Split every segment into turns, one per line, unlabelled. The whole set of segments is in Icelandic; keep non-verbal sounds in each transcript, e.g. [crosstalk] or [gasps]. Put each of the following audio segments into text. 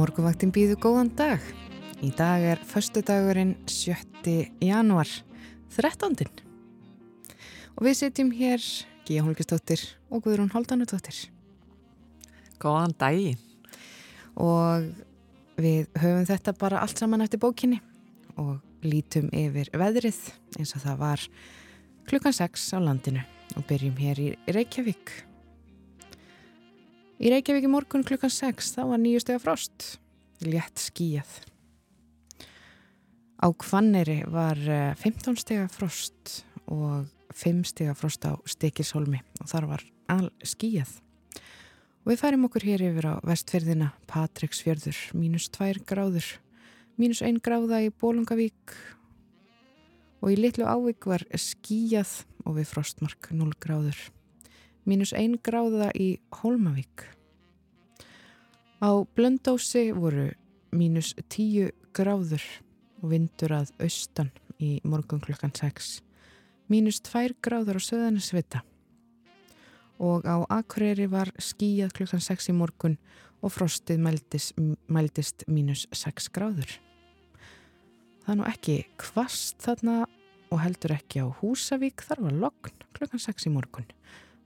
Morguvaktin býðu góðan dag. Í dag er förstu dagurinn 7. januar, 13. Og við setjum hér Gíja Holgistóttir og Guðrún Haldanudóttir.
Góðan daginn.
Og við höfum þetta bara allt saman eftir bókinni og lítum yfir veðrið eins og það var klukkan 6 á landinu og byrjum hér í Reykjavík. Í Reykjavík í morgun klukkan 6 þá var nýju steg frost, létt skíjað. Á Kvanneri var 15 steg frost og 5 steg frost á Stikisholmi og þar var all skíjað. Og við færim okkur hér yfir á vestfjörðina Patricksfjörður, mínus 2 gráður, mínus 1 gráða í Bólungavík og í Littlu Ávík var skíjað og við frostmark 0 gráður. Mínus 1 gráða í Hólmavík. Á Blöndósi voru mínus 10 gráður og vindur að austan í morgun klukkan 6. Mínus 2 gráður á Söðanisvita og á Akureyri var skíjað klukkan 6 í morgun og frostið mældist, mældist mínus 6 gráður. Það er nú ekki kvast þarna og heldur ekki á Húsavík, þar var logn klukkan 6 í morgun,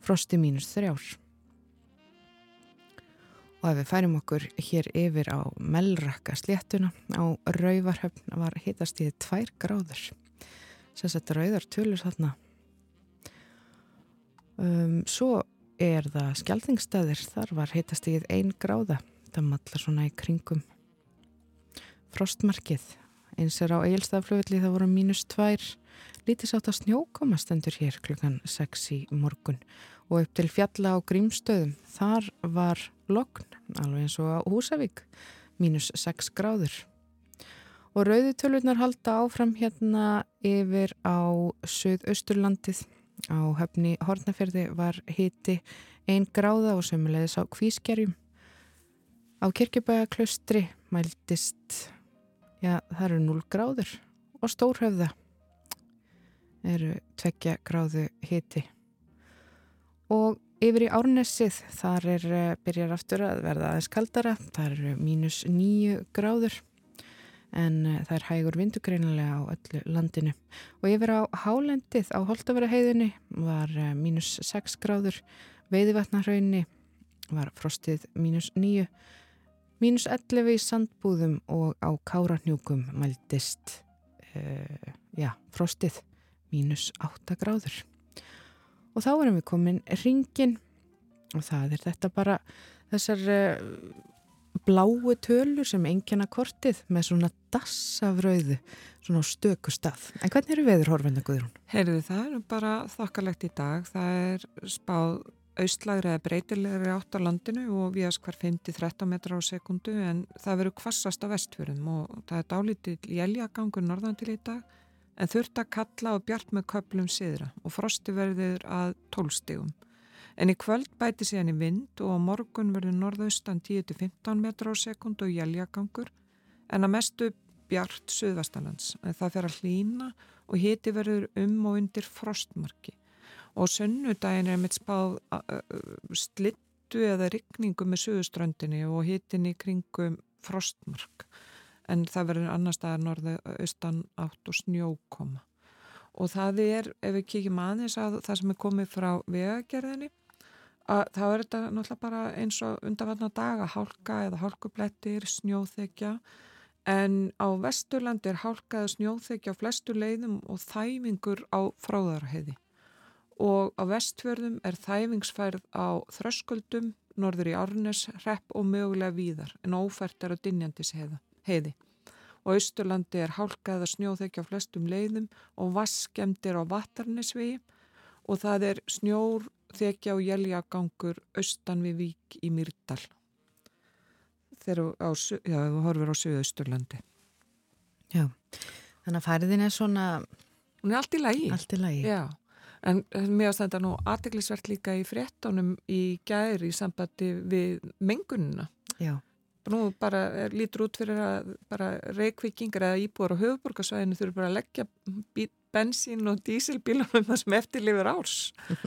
frostið mínus 3 ár. Og ef við færim okkur hér yfir á Melrakka sléttuna á Rauvarhöfn var hitast í 2 gráður. Sérstaklega rauðar tölur þarna. Um, svo er það skjaldingstæðir, þar var heitastíð ein gráða, það mallar svona í kringum frostmarkið, eins er á eigilstaflöfli það voru mínus tvær, lítisátt að snjókoma stendur hér klukkan 6 í morgun og upp til fjalla á grímstöðum, þar var lokn, alveg eins og á Húsavík, mínus 6 gráður. Og rauðutölunar halda áfram hérna yfir á Suðausturlandið Á höfni Hortnaferði var hiti einn gráða og sömulegis á Kvískerjum. Á Kirkjubægaklaustri mæltist, já það eru 0 gráður og Stórhöfða eru tveggja gráðu hiti. Og yfir í Árnessið þar er byrjar aftur að verða aðeins kaldara, þar eru mínus 9 gráður en það er hægur vindugreinilega á öllu landinu. Og yfir á hálendið á Holtaværaheiðinni var mínus 6 gráður, veiðivatnarhaunni var frostið mínus 9, mínus 11 í sandbúðum og á káranjúkum mældist uh, já, frostið mínus 8 gráður. Og þá erum við komin ringin og það er þetta bara þessar uh, bláu tölur sem engina kortið með svona dassafröðu svona stöku stað. En hvernig eru veðurhorfinna, Guðrún?
Heyrðu, það er bara þokkalegt í dag. Það er spáð austlægri eða breytilegri átt á landinu og við erum hver 5-13 metrar á sekundu en það verður kvassast á vestfjörðum og það er dálítið jæljagangur norðan til í dag en þurft að kalla og bjart með köplum siðra og frosti verður að tólstegum. En í kvöld bæti síðan í vind og á morgun verður norðaustan 10-15 metrar á sekund og jæljagangur en að mestu bjart söðvastalands. Það fer að hlýna og hiti verður um og undir frostmarki. Og sönnudagin er mitt spáð slittu eða rikningu með söðuströndinni og hitin í kringum frostmark. En það verður annar staðar norðaustan átt og snjókoma. Og það er, ef við kíkjum aðeins að það sem er komið frá vegagerðinni, að þá er þetta náttúrulega bara eins og undanvarnar daga, hálka eða hálkublettir, snjóþekja. En á vesturlandi er hálka eða snjóþekja á flestu leiðum og þæfingur á fráðarheiði og á vestfjörðum er þæfingsfærð á þröskuldum, norður í Árnes, Repp og mögulega víðar en ófært er á Dinjandis heiði. Og austurlandi er hálka eða snjóþekja á flestum leiðum og vaskemdir á Vatarnesvegi og það er snjór þekja og jæljagangur austan við vík í Myrdal þegar þú horfir á Suðausturlandi.
Já, þannig að færiðin er svona
hún er allt í lagi,
allt í lagi.
en mér að standa nú aðeglisvert líka í fréttónum í gæri í sambandi við mengununa
Já
nú bara er, lítur út fyrir að bara reykvikingar eða íbúar á höfuborgarsvæðinu þurfa bara að leggja bensín og dísilbílunum það sem eftirlifur árs.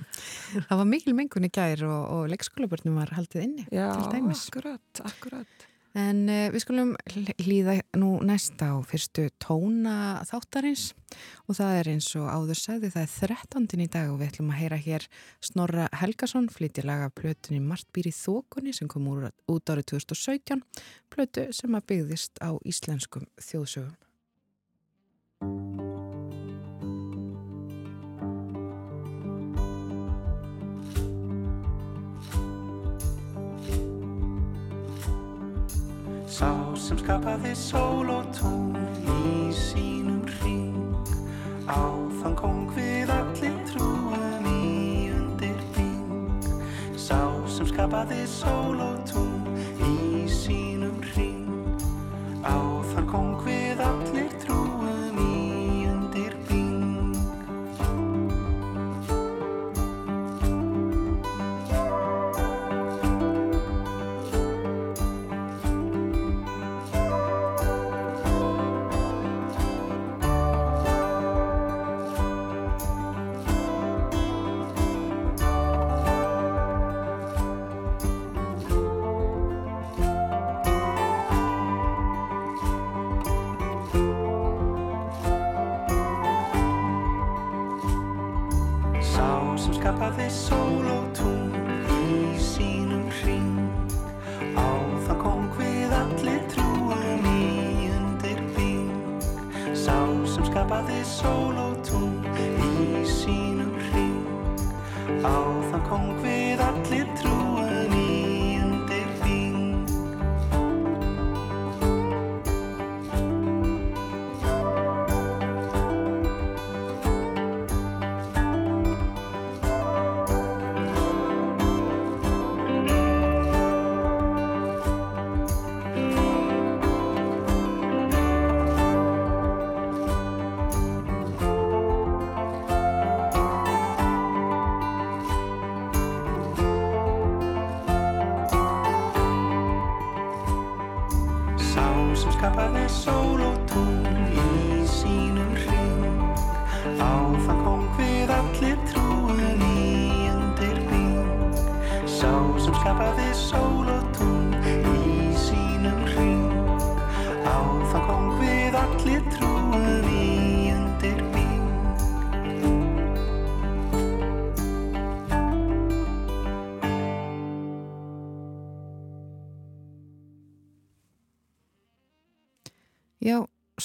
[laughs]
Það var mikil mengun í gær og, og leikskólabörnum var haldið inni
Já, akkurat, akkurat.
En uh, við skulum hlýða nú næsta á fyrstu tóna þáttarins og það er eins og áður sagði það er 13. í dag og við ætlum að heyra hér Snorra Helgason flytja laga plötunni Martbýri Þókunni sem kom úr, út árið 2017 plötu sem að byggðist á íslenskum þjóðsögum.
Sá sem skapaði sól og tún í sínum ring Á þann kong við allir trúum í undirbing Sá sem skapaði sól og tún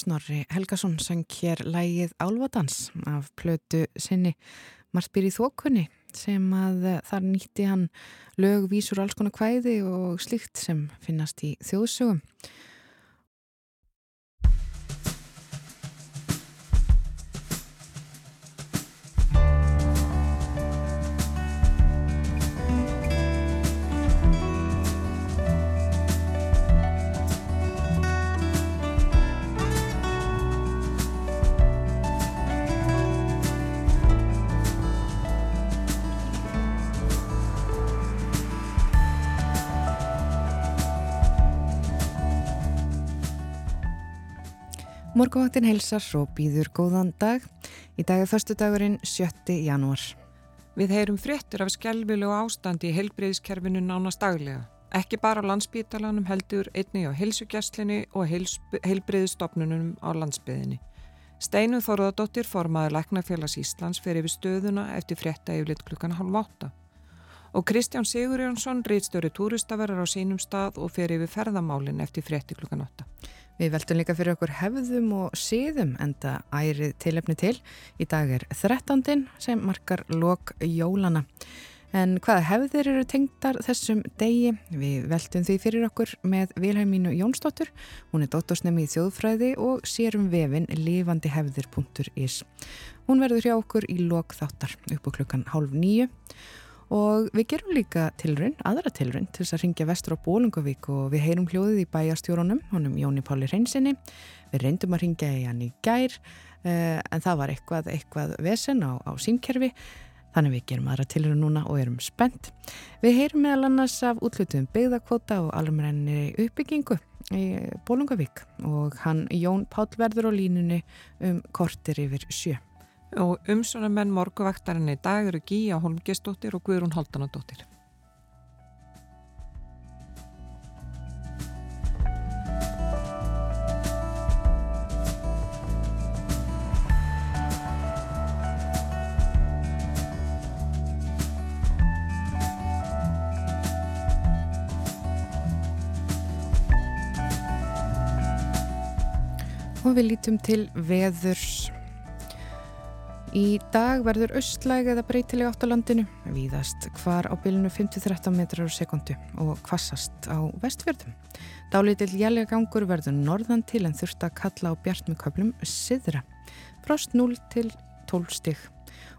Snorri Helgason sang hér lægið Álvadans af plötu sinni Martbýri Þókunni sem að eh, þar nýtti hann lög, vísur, alls konar kvæði og slíkt sem finnast í þjóðsögum. Morgavaktin heilsar og býður góðan dag. Í dag er förstu dagurinn 7. janúar.
Við heyrum fréttur af skelvilegu ástandi í heilbreyðiskerfinu nánast daglega. Ekki bara á landsbítalanum heldur einni á heilsugjastlinni og heilbreyðistofnunum á landsbyðinni. Steinu Þorðardóttir formaður Læknafélags Íslands fer yfir stöðuna eftir frétta yfirleitt klukkan halv átta. Og Kristján Sigur Jónsson, rýtstjóri túristaverðar á sínum stað og fer yfir ferðamálin eftir frétti klukkan átta.
Við veltum líka fyrir okkur hefðum og síðum enda ærið tilefni til. Í dag er 13. sem markar lok jólana. En hvaða hefðir eru tengdar þessum degi? Við veltum því fyrir okkur með Vilhelmínu Jónsdóttur. Hún er dóttorsnemi í þjóðfræði og sérum vefin lifandihefðir.is. Hún verður hjá okkur í lok þáttar upp á klukkan hálf nýju. Og við gerum líka tilrun, aðra tilrun, til þess að ringja vestur á Bólungavík og við heyrum hljóðið í bæjarstjórunum, honum Jóni Páli Reynsinni. Við reyndum að ringja í hann í gær, uh, en það var eitthvað, eitthvað vesen á, á símkerfi, þannig við gerum aðra tilrun núna og erum spennt. Við heyrum meðal annars af útlutum byggðakvota og almennir uppbyggingu í Bólungavík og hann Jón Pál verður á línunni um kortir yfir sjö
og umsjónamenn morguvaktarinn í dag eru Gíja Holmgjessdóttir og Guðrún Haldanadóttir.
Og við lítum til veðurs Í dag verður austlæg eða breytileg átt á landinu, víðast hvar á bylunu 5-13 metrar á sekundu og kvassast á vestfjörðum. Dálítill jælega gangur verður norðan til en þurft að kalla á bjart með köplum siðra. Frost 0 til 12 stygg.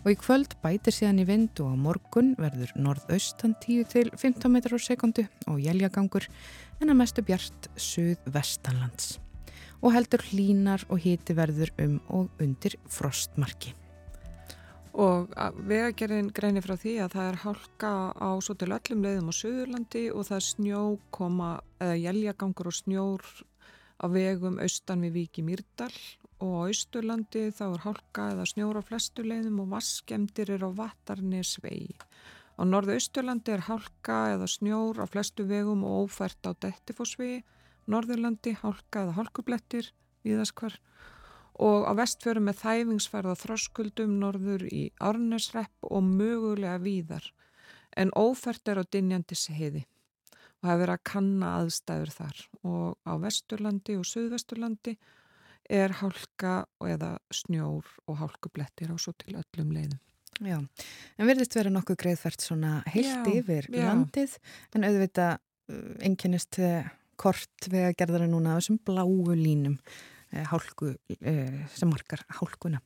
Og í kvöld bætir síðan í vind og á morgun verður norðaustan 10 til 15 metrar á sekundu og jælega gangur en að mestu bjart suð-vestanlands. Og heldur hlínar og híti verður um og undir frostmarki.
Og vegagerðin greinir frá því að það er hálka á svo til öllum leiðum á Suðurlandi og það er snjókoma eða jæljagangur og snjór á vegum austan við Víki Mýrdal. Og á Austurlandi þá er hálka eða snjór á flestu leiðum og vaskemdir er á Vatarnesvegi. Á norðu Austurlandi er hálka eða snjór á flestu vegum og ófært á Dettifossvegi, Norðurlandi hálka eða hálkublettir, viðaskvar og á vestfjörum með þæfingsfærða þroskuldum norður í Árnesrepp og mögulega víðar en ófært er á Dinjandis heiði og það er verið að kanna aðstæður þar og á vesturlandi og suðvesturlandi er hálka eða snjór og hálkublettir á svo til öllum leiðum.
Já, en verðist vera nokkuð greiðfært svona heilt
Já,
yfir
já.
landið en auðvita einkennist kort við að gerða það núna á þessum bláu línum hálku, eh, sem markar hálkuna.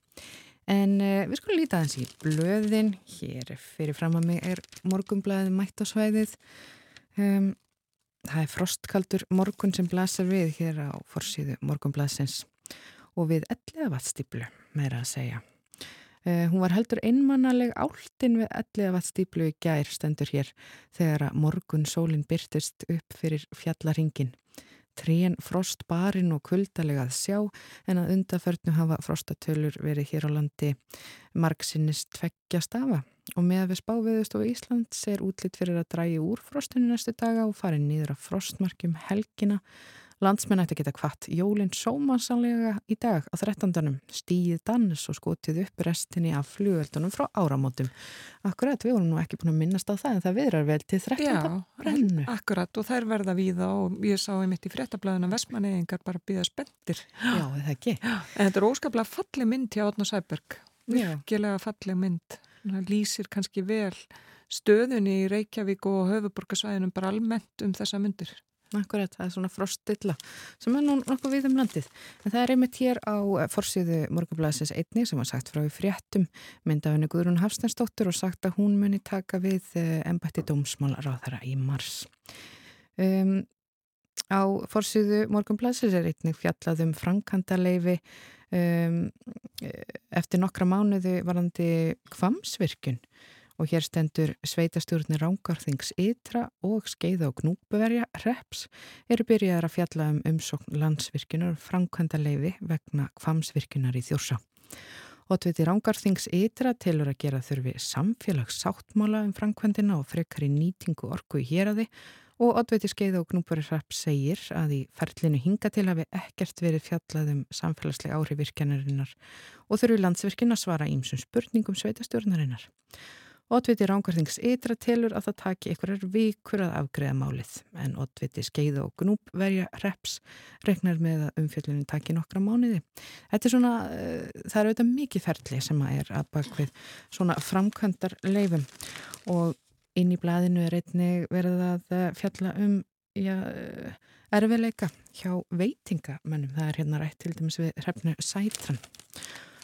En eh, við skulum líta aðeins í blöðin, hér fyrir fram að mig er morgumblæðið mætt á svæðið. Um, það er frostkaldur morgun sem blasir við hér á forsýðu morgumblæðsins og við ellega vatstýplu, meira að segja. Uh, hún var heldur einmannaleg áltin við ellega vatstýplu í gær stendur hér þegar að morgun sólinn byrtist upp fyrir fjallaringin. Trén frost barinn og kuldalega að sjá en að undaförnu hafa frostatölur verið hér á landi margsinnist tveggja stafa og með að við spáviðust og Íslands er útlitt fyrir að drægi úr frostinu næstu daga og farið nýður af frostmarkjum helgina. Landsmenn ætti að geta kvart jólinn sómansanlega í dag á 13. stíð dans og skotið upp restinni af flugöldunum frá áramótum. Akkurat, við vorum nú ekki búin að minnast á það en það viðrar vel til 13. brennu.
akkurat og þær verða víða og ég sá einmitt í fréttablaðuna Vestmannegingar bara býða spendir.
Já, það ekki.
En þetta er óskaplega falleg mynd hjá Átna Sæberg. Virkilega falleg mynd. Það lýsir kannski vel stöðunni í Reykjavík og höfuborgarsvæðinum bara almennt um þessa myndir.
Akkurat, það er svona frostilla sem er nú nokkuð við um landið. En það er einmitt hér á forsýðu morgunblæsins einni sem var sagt frá í fréttum myndafinni Guðrún Hafstensdóttur og sagt að hún muni taka við embætti dómsmálaráðara í mars. Um, á forsýðu morgunblæsins er einnig fjallað um frankandaleifi um, eftir nokkra mánuði varandi kvamsvirkun og hér stendur sveitastjórnir Rángarþings Ytra og Skeiða og Gnúbuverja Reps eru byrjaðar að fjalla um umsókn landsvirkunar framkvæmda leifi vegna kvamsvirkunar í Þjórsá. Otviti Rángarþings Ytra telur að gera þurfi samfélags sáttmála um framkvæmdina og frekar í nýtingu orku í héræði og Otviti Skeiða og Gnúbuverja Reps segir að í ferlinu hinga til hafi ekkert verið fjallað um samfélagslega áhrifvirkjanarinnar og þurfi landsvirkina svara ímsum spurningum sveitastjórnarinnar. Oddviti Rángarþings ytra telur að það taki einhverjar vikur að afgreða málið en Oddviti Skeiða og Gnúb verja reps regnar með að umfjöllunin taki nokkra mánuði. Þetta er svona, uh, það er auðvitað mikið ferli sem að er að bakvið svona framkvæmdar leifum og inn í blaðinu er einnig verið að eh, fjalla um já, uh, erfiðleika hjá veitingamönnum. Það er hérna rætt til dæmis við hrefnu Sætran.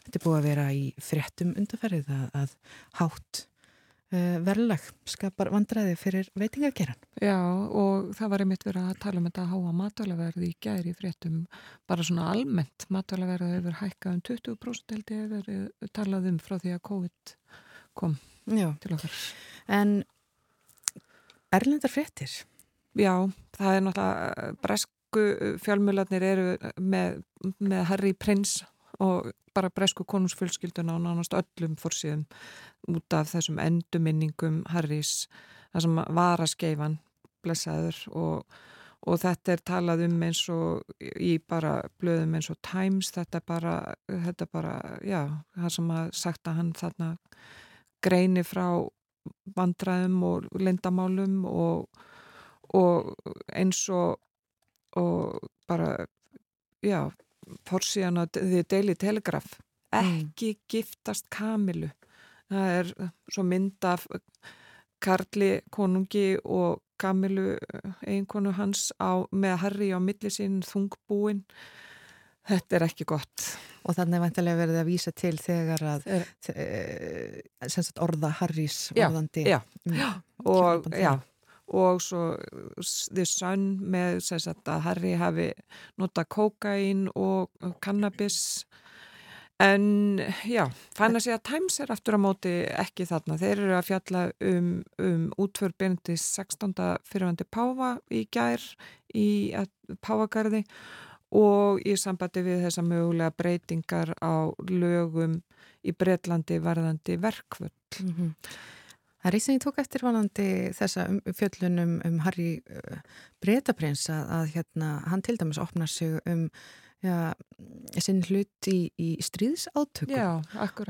Þetta er búið að vera í fréttum undarferðið að, að hátt verðlag skapar vandræði fyrir veitingakeran.
Já og það var einmitt verið að tala um þetta að háa matvælaverði í gæri fréttum bara svona almennt matvælaverði hefur hækkað um 20% held ég hefur talað um frá því að COVID kom
Já.
til okkar.
En erlendar fréttir?
Já, það er náttúrulega bresku fjálmularnir eru með, með Harry Prince og bara bresku konungsfjölskylduna og nánast öllum fórsíðum út af þessum enduminningum Harrys, það sem var að skeifan blessaður og, og þetta er talað um eins og í bara blöðum eins og Times, þetta bara, þetta bara já, það sem að sagt að hann þarna greini frá vandræðum og lindamálum og, og eins og, og bara já, forsíðan á The Daily Telegraph. Ekki mm. giftast Kamilu. Það er svo mynd af Karli konungi og Kamilu eiginkonu hans á, með Harry á millisinn þungbúin. Þetta er ekki gott.
Og þannig vantilega verið að vísa til þegar að e, orða Harrys
orðandi já, já. og já og svo The Sun með sagt, að Harry hafi nota kokain og kannabis en já, fann að Times er aftur á móti ekki þarna þeir eru að fjalla um, um útför Benedis 16. fyrirvandi Páva í gær í Pávagarði og í sambandi við þessa mögulega breytingar á lögum í Breitlandi varðandi verkvöld mm -hmm.
Það er í sem ég tók eftir vanandi þessa um, fjöllunum um Harry uh, Bretaprins að, að hérna, hann til dæmis opnar sig um ja, sinn hlut í, í stríðsátökum
já,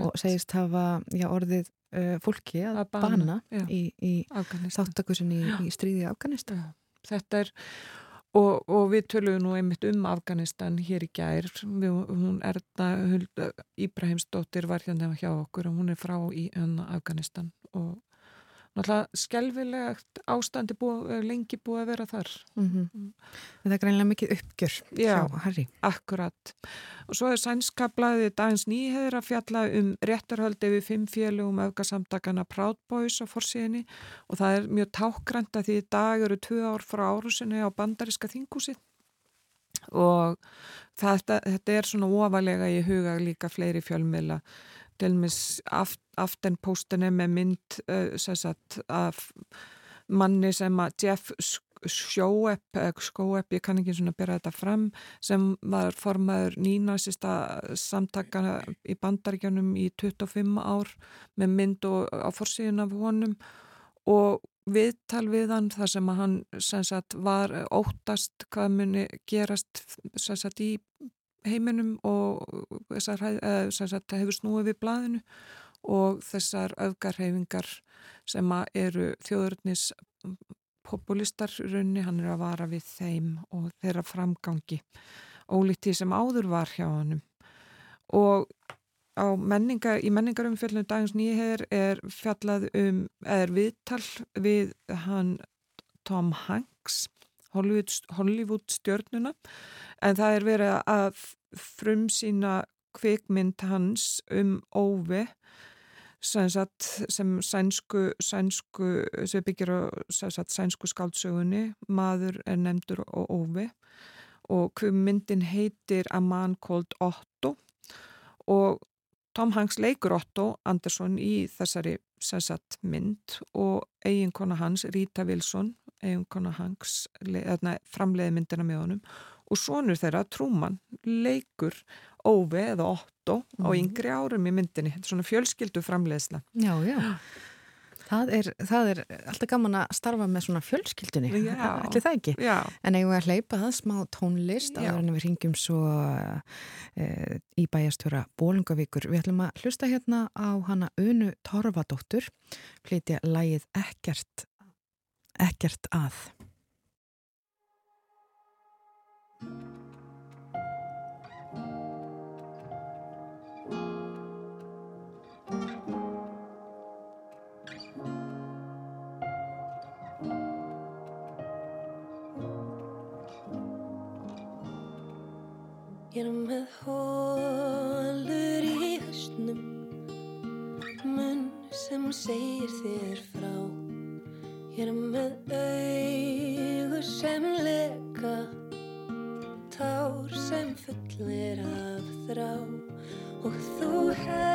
og segist hafa já, orðið uh, fólki að, að bana, bana í, í þáttakursin í stríði í Afganistan.
Þetta er Og, og við töluðum nú einmitt um Afganistan hér í gær, við, hún Erna Íbraheimsdóttir var hérna hjá okkur og hún er frá í Afganistan og náttúrulega skelvilegt ástandi búið, eh, lengi búið að vera þar.
Mm. -hmm. Það er greinlega mikið uppgjör
Já, hjá Harry. Akkurat. Og svo er sænskablaðið dagins nýheður að fjalla um réttarhöldi við fimm félugum auðgasamtakana Proud Boys á fórsíðinni og það er mjög tákgrænt að því í dag eru tvö ár frá árusinni á bandariska þingúsi og þetta, þetta er svona ofalega í huga líka fleiri fjölmila til mis aft, aftenpóstinu með mynd uh, sagt, af manni sem að Jeff Sjóepp, Skóepp, ég kann ekki svona bera þetta fram, sem var formaður nínasista samtakana í bandaríkjónum í 25 ár með mynd og á forsíðun af honum. Og viðtal við hann þar sem að hann sagt, var óttast hvað muni gerast sagt, í heiminum og þessar, það hefur snúið við blaðinu og þessar öfgarhefingar sem eru þjóðurnis populistar raunni, hann er að vara við þeim og þeirra framgangi ólíkt því sem áður var hjá hann og menninga, í menningarumfjöldinu dagins nýheir er fjallað um, er viðtal við hann Tom Hanks Hollywood, stjörnuna en það er verið að frum sína kvikmynd hans um óvi sem, sænsku, sænsku sem byggir á sænsku skáldsögunni maður er nefndur og óvi og myndin heitir A Man Called Otto. Og Tom Hanks leikur Otto Andersson í þessari sagt, mynd og eiginkona hans Rita Wilson eiginkona Hanks framleiði myndina með honum og sonur þeirra, Trúmann, leikur Óve eða Otto mm. á mhm. yngri árum í myndinni. Þetta er svona fjölskyldu framleiðsla.
Já, já. [gasps] Það er, það er alltaf gaman að starfa með svona fjölskyldunni, ætli það ekki?
Já.
En eigum við að hleypa það smá tónlist áður en við ringjum svo e, í bæjastjóra Bólungavíkur. Við ætlum að hlusta hérna á hana Unu Torfadóttur, flytja lægið Ekkert, ekkert að.
Ég er með hólur í höstnum Munn sem segir þér frá. Ég er með augur sem leka. Tár sem fullir af þrá. Og þú hendur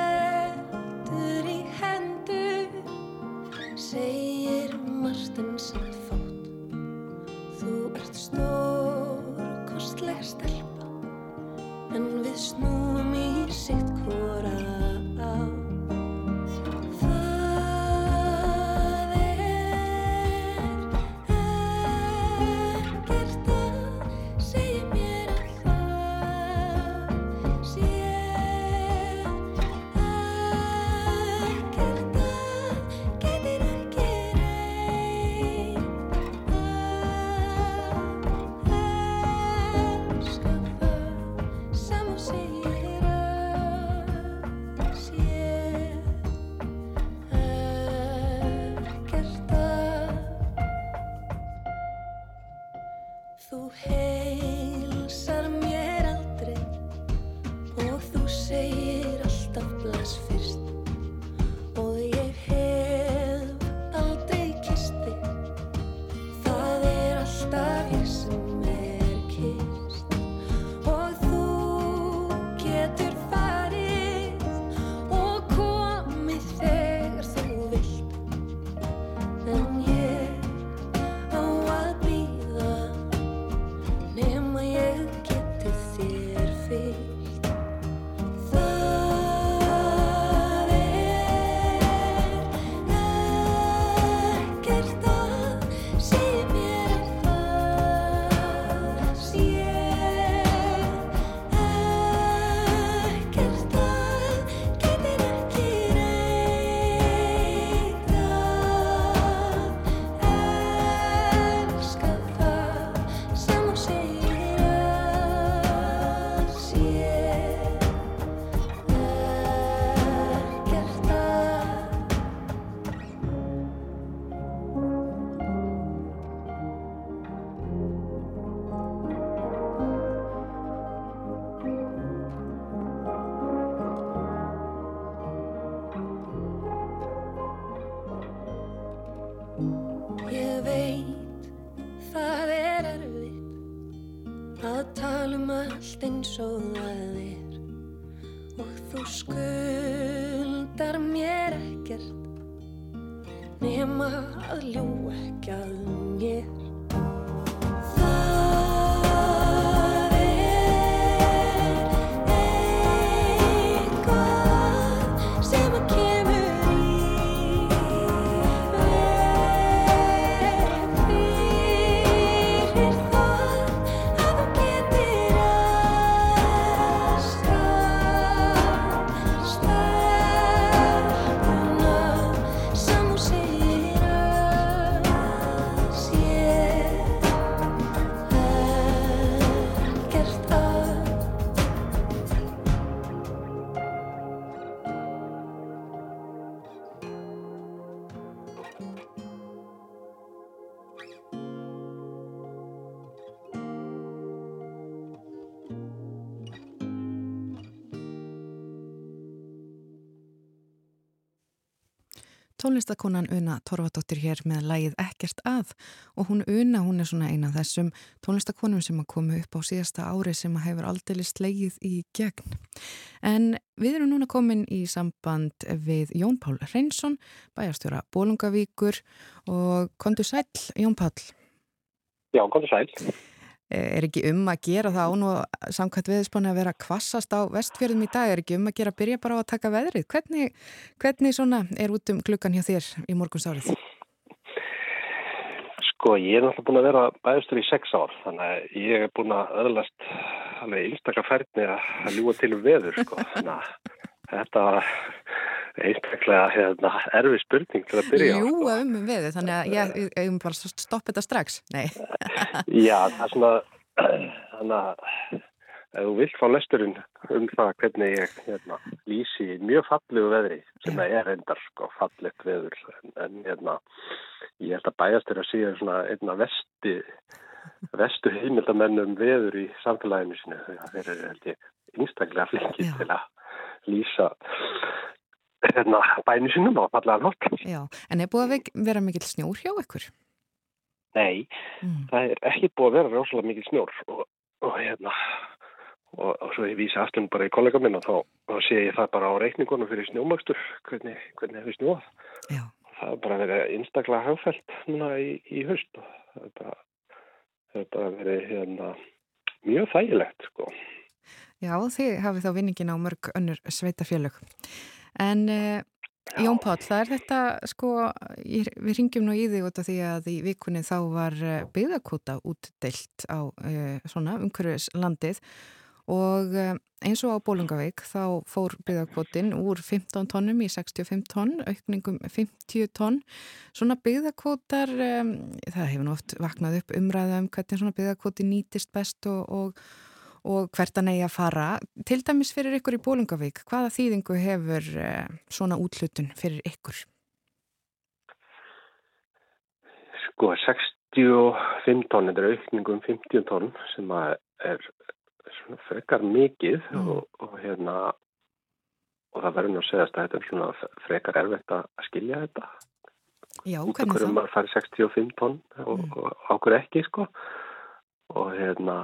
allt
Tónlistakonan Una Torfadóttir hér með lægið Ekkert að og hún Una, hún er svona eina af þessum tónlistakonum sem að koma upp á síðasta ári sem að hefur aldrei slegið í gegn. En við erum núna komin í samband við Jón Pál Reynsson, bæjarstjóra Bólungavíkur og kontur sæl, Jón Pál.
Já, kontur sæl.
Er ekki um að gera það án og samkvæmt viðspáni að vera kvassast á vestfjörðum í dag? Er ekki um að gera að byrja bara á að taka veðrið? Hvernig, hvernig svona er út um klukkan hjá þér í morgunsárið?
Sko, ég er náttúrulega búin að vera bæðustur í sex ár, þannig að ég er búin að öðlast alveg einstaklega færni að ljúa til um veður, sko. Þannig að þetta einstaklega hérna, erfi spurning til að byrja.
Jú, sko. um við, þannig að ég, ég, ég um bara stopp þetta strax. Nei. [laughs]
Já, það er svona, þannig að þú vilt fá lesturinn um það hvernig ég hérna, lýsi mjög fallegu veðri sem það er endar sko, fallegt veður en, en hérna, ég held að bæjast er að síðan svona einna vesti vestu heimildamennum veður í samfélaginu sinu þeir eru einstaklega flinkið til að lýsa hérna, bæni sinum á fallega nátt.
Já, en er búið að vera mikil snjór hjá ykkur?
Nei, mm. það er ekki búið að vera rosalega mikil snjór og, og hérna og, og svo ég vísa aftur bara í kollega minna þá, þá sé ég það bara á reikningunum fyrir snjómakstur hvernig, hvernig hefur snjóað. Já. Það er bara verið einstaklega hafðfælt núna í, í haust og það er bara, það er bara verið hérna, mjög þægilegt sko.
Já, þið hafið þá vinningin á mörg önnur sveitafjölug. En uh, Jón Páll, það er þetta, sko, ég, við ringjum nú í því út af því að í vikunni þá var uh, byggðakota útdeilt á uh, svona umhverfis landið og eins og á Bólungaveik þá fór byggðakvotin úr 15 tónnum í 65 tónn, aukningum 50 tónn. Svona byggðakvotar, um, það hefur nú oft vaknað upp umræða um hvernig svona byggðakvoti nýtist best og, og og hvert að neyja að fara. Til dæmis fyrir ykkur í Bólungavík, hvaða þýðingu hefur uh, svona útlutun fyrir ykkur?
Sko, 65 tónn, þetta er aukningum 50 tónn sem er svona frekar mikið mm. og, og hérna og það verður nú að segast að þetta er svona frekar erfitt að skilja þetta.
Já, hvernig það?
Hvernig maður fær 65 tónn og, mm. og ákur ekki, sko. Og hérna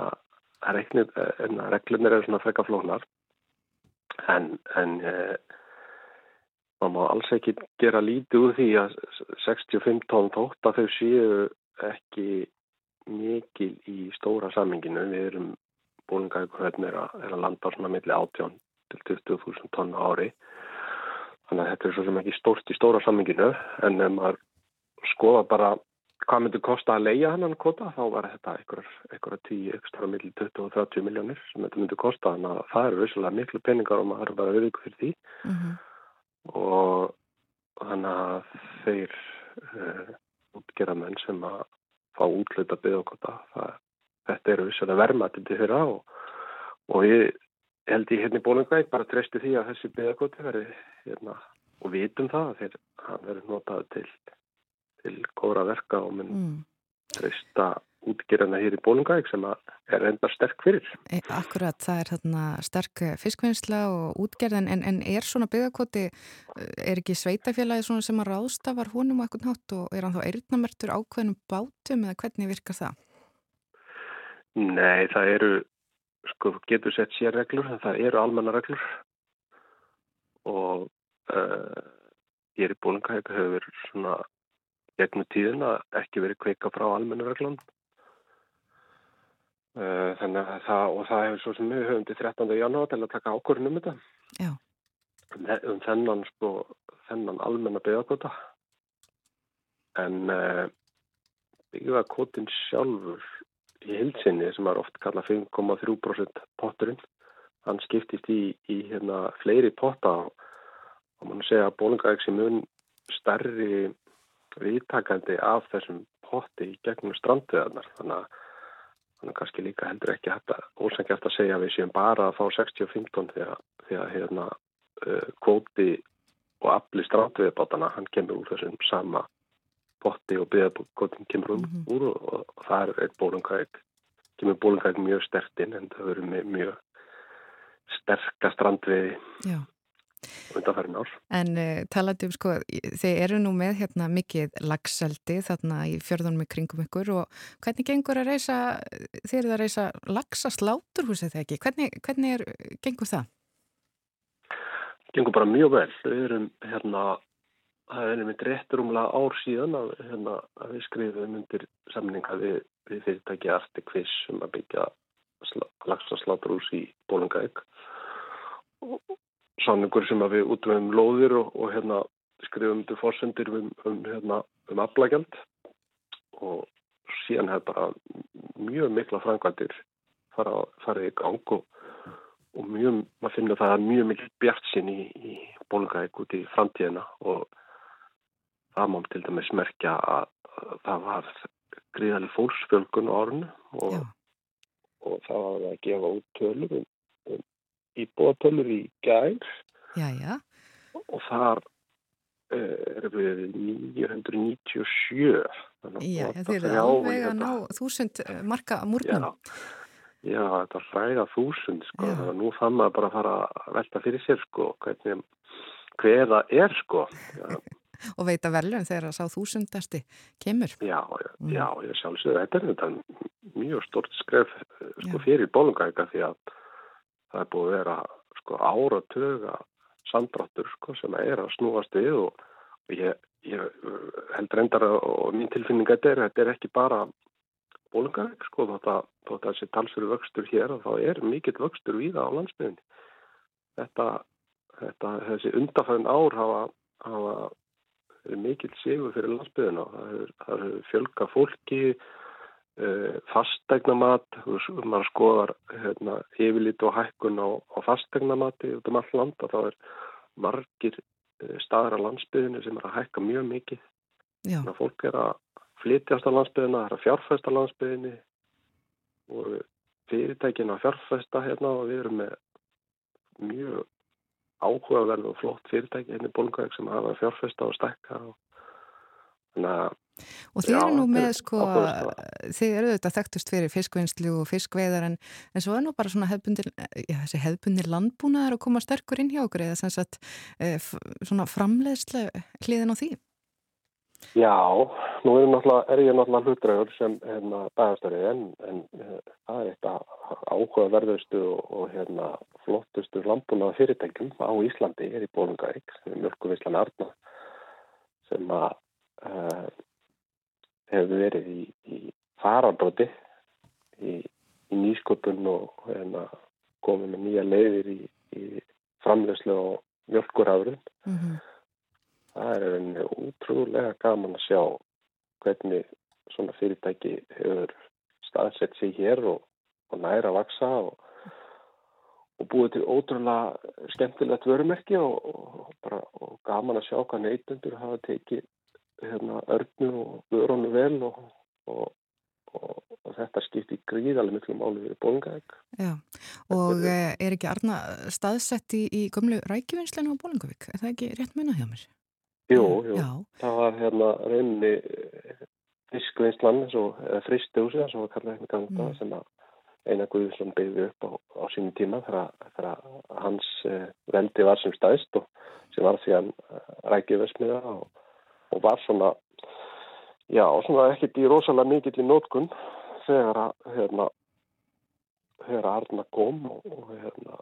reglunir eru svona frekka flónar en, en eh, maður má alls ekki gera lítið úr því að 65 tón þótt að þau séu ekki mikil í stóra samminginu við erum búlingækuhöfn er, er að landa svona millir 18 til 20.000 tónn ári. Þannig að þetta er svo sem ekki stórt í stóra samminginu en maður skoða bara hvað myndi kosta að leia hann kvota þá var þetta einhverja tíu ekstra millir 20 og 30 miljónir sem þetta myndi kosta þannig að það eru vissulega miklu peningar og maður er bara ykkur fyrir því mm -hmm. og þannig að þeir uh, útgerðamenn sem að fá útluta byggðokota þetta eru vissulega vermaðið til þeirra og, og ég held ég hérna í bólingvæg bara treysti því að þessi byggðokoti verði hérna, og vitum það að þeir, hann verður notað til til góðra verka og mun mm. treysta útgerðana hér í Bólungavík sem er enda sterk fyrir.
E, akkurat, það er þarna sterk fiskvinnsla og útgerðan en, en er svona byggakoti, er ekki sveitafélagi sem að ráðstafar húnum og eitthvað nátt og er hann þá eirðnamertur ákveðnum bátum eða hvernig virkar það?
Nei, það eru sko getur sett sér reglur en það eru almenna reglur og uh, er í bólingahæk hefur verið svona gegnum tíðin að ekki verið kveika frá almenna reglun uh, þannig að það og það hefur svo sem við höfum til 13. janúar til að taka ákvörðun um þetta
Já.
um, þennan sko þennan almenna byggakota en uh, byggjakotin sjálfur í hilsinni sem er oft kallað 5,3% potturinn hann skiptist í, í hérna, fleiri potta og mann segja að bólingaæks er mun stærri viðtakandi af þessum potti í gegnum strandveðarnar þannig að hann er kannski líka heldur ekki hægt að ósengjast að segja að við séum bara að fá 60-15 því að, því að hérna, uh, kvóti og afli strandveðbátana hann kemur úr þessum sama potti og byggðarkvotin kemur um mm -hmm. úr og, og það er eitt bólungæk kemur bólungæk mjög stertinn en það verður mjög sterkast strandveði undanfærin ár.
En uh, talaðu um sko, þeir eru nú með hérna mikið lagseldi þarna í fjörðunum í kringum ykkur og hvernig gengur að reysa, þeir eru að reysa lagsasláturhúsið þegar ekki? Hvernig, hvernig er, gengur það?
Gengur bara mjög vel. Við erum hérna það er einmitt réttur umlega ár síðan að, hérna, að við skrifum undir samninga við, við fyrirtæki Artikviss um að byggja lagsasláturhús í Bólungæk samningur sem við útvöðum lóðir og, og hérna, skrifum undir fórsendir um, um, hérna, um aflagjald. Og síðan hefur bara mjög mikla frangvandir fara, farið í gang og, og mjög, maður finnir það að mjög mikil bjart sinn í, í Bólungæk út í framtíðina. Og það má til dæmis merkja að það var gríðali fólksfjölgun á orðinu og, og það var að gefa út tölur um íbúatölur í gær.
Já, já.
og þar uh, erum við 997
Já, þeir eru alveg að ná þúsund marka múrnum.
Já, já þetta er ræða þúsund sko, þannig að nú fann maður bara að fara að velta fyrir sér sko, hvernig hver það er sko. Já. [laughs]
Og veita verðlun þegar að sá þúsundasti kemur.
Já, mm. já, ég sjálfsögðu þetta er þetta mjög stort skref sko, fyrir bólungæka því að það er búið að vera sko, áratöga samdráttur sko, sem er að snúast við og, og ég, ég held reyndar og mín tilfinning að þetta er, þetta er ekki bara bólungæk sko, þótt að þessi talsveru vöxtur hér og þá er mikill vöxtur víða á landsbygðinni. Þetta, þetta, þessi undafæðin ár hafa, hafa mikill sigur fyrir landsbyðina. Það hefur fjölga fólki, uh, fastegnamat, maður skoðar hérna, yfirlít og hækkun á, á fastegnamati út um all land og þá er margir uh, staðar á landsbyðinu sem er að hækka mjög mikið. Þannig að fólk er að flytjast á landsbyðina, það er að fjárfæsta á landsbyðinu og fyrirtækin að fjárfæsta hérna og við erum með mjög áhugaverð og flott fyrirtæki hérna bólungæk sem hafa fjárfesta og stekka og þannig að
Og þið eru nú með sko, þið eru auðvitað þekktust fyrir fiskvinnslu og fiskveðar en, en svo er nú bara svona hefbundir, já þessi hefbundir landbúnaðar að koma sterkur inn hjá okkur eða sem sagt e, svona framleiðsle hliðin á því?
Já, nú er, er ég náttúrulega hlutræður sem hérna bæðastari en, en uh, það er eitthvað áhugaverðustu og, og hérna flottustu landbúnaða fyrirtækjum á Íslandi er í Bólungavík, mjölkuvíslan Arna sem að hefur verið í, í farabróti í, í nýsköpun og hérna, komið með nýja leiðir í, í framlegslu og mjölkurafrun mm -hmm það er einnig útrúlega gaman að sjá hvernig svona fyrirtæki hefur staðsett sig hér og, og næra að vaksa og, og búið til ótrúlega skemmtilegt vörumerki og, og bara gaman að sjá hvað neytundur hafa tekið hérna, örnu og vörunu vel og þetta skiptir gríðarlega miklu máli við bólingavík.
Já, og er, eh, er ekki Arna staðsett í, í gömlu rækjuvinslinu á Bólingavík? Er það ekki rétt munað hjá mér?
Jú, jú. Já. Það var hérna rauninni eh, fiskvinnslan fristjósi sem var kallað hérna ganga mm. sem að eina Guðsson byggði upp á, á sínum tíma þegar hans eh, veldi var sem staðist og sem var því að rækja vesmiða og, og var svona já, svona ekkert í rosalega mikill í nótkunn þegar að hérna þegar Arna kom og, og hérna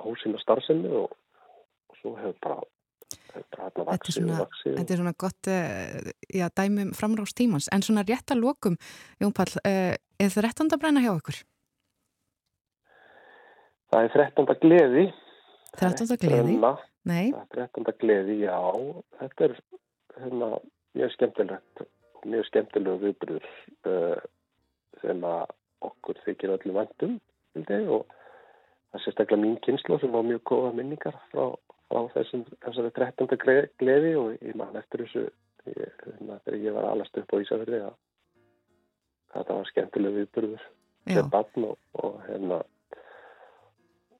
hósina starfsemi og, og svo hefur bara þetta er vaksið.
Þetta er svona gott uh, já, dæmum framrást tímans en svona rétt að lokum, Jón Pall uh, er það réttand að brenna hjá ykkur?
Það er þrettanda gleði.
Þrettanda gleði?
Nei. Er þrettanda gleði, já. Þetta er hérna, mjög skemmtilegt mjög skemmtilegu viðbrur uh, sem að okkur þykir öllum vandum og það er sérstaklega mín kynslu sem á mjög góða minningar frá, frá þessum, þessari þrettanda gleði og ég man eftir þessu ég, hérna, þegar ég var alast upp á Ísafjörði að þetta var skemmtilegu viðbrur sem barn og, og hérna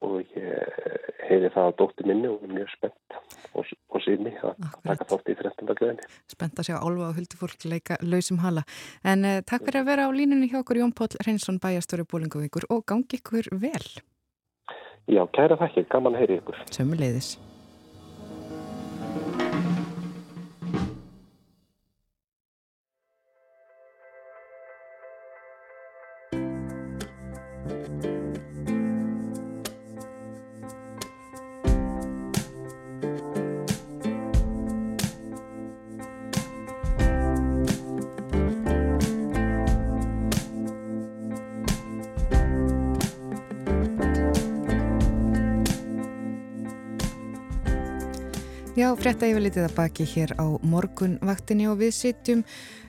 og ég heyri það á dótti minni og er mjög spennt og, og síðni að taka þátt í 13. glöðinni.
Spennt að sjá álfa og huldufólk leika lausum hala. En uh, takk fyrir að vera á línunni hjá okkur Jón Póll Reynsson, bæjastöru Bólingavíkur og gangi ykkur vel.
Já, kæra þakkir, gaman að heyri ykkur.
Sömmuleiðis. Já, frétta yfirlitið að baki hér á morgunvaktinni og við sitjum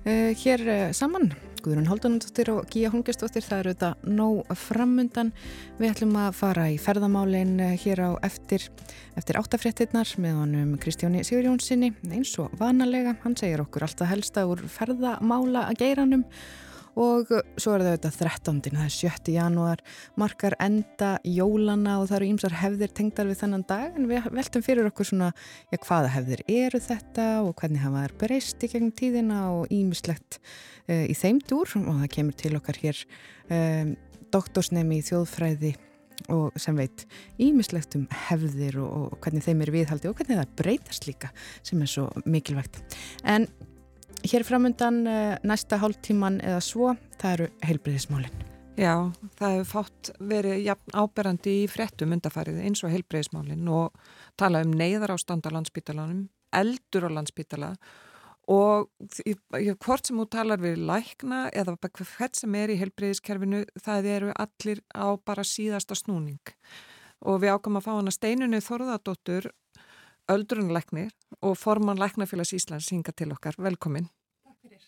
uh, hér uh, saman. Guðrun Haldunandóttir og Gíja Hungestóttir, það eru þetta nóg framundan. Við ætlum að fara í ferðamálinn uh, hér á eftir, eftir áttafréttinnar með honum Kristjáni Sigurjónssoni eins og vanalega. Hann segir okkur alltaf helsta úr ferðamála að geiranum og svo er það auðvitað 13. það er 7. janúar markar enda jólana og það eru ímsar hefðir tengdar við þennan dag en við veltum fyrir okkur svona já, hvaða hefðir eru þetta og hvernig hafa þær breyst í gegnum tíðina og ímislegt uh, í þeim dúr og það kemur til okkar hér um, doktorsnemi í þjóðfræði og sem veit ímislegt um hefðir og, og hvernig þeim er viðhaldi og hvernig það breytast líka sem er svo mikilvægt en Hér framundan eh, næsta hálftíman eða svo, það eru heilbreyðismálinn.
Já, það hefur fátt verið áberandi í frettum undarfarið eins og heilbreyðismálinn og tala um neyðar ástand á landsbítalanum, eldur á landsbítala og hvort sem þú talar við lækna eða hvert sem er í heilbreyðiskerfinu, það eru allir á bara síðasta snúning og við ákvæmum að fá hana steinunni Þorðardóttur öldrunleiknir og forman Læknafélags Íslands hinga til okkar. Velkomin.
Takk fyrir.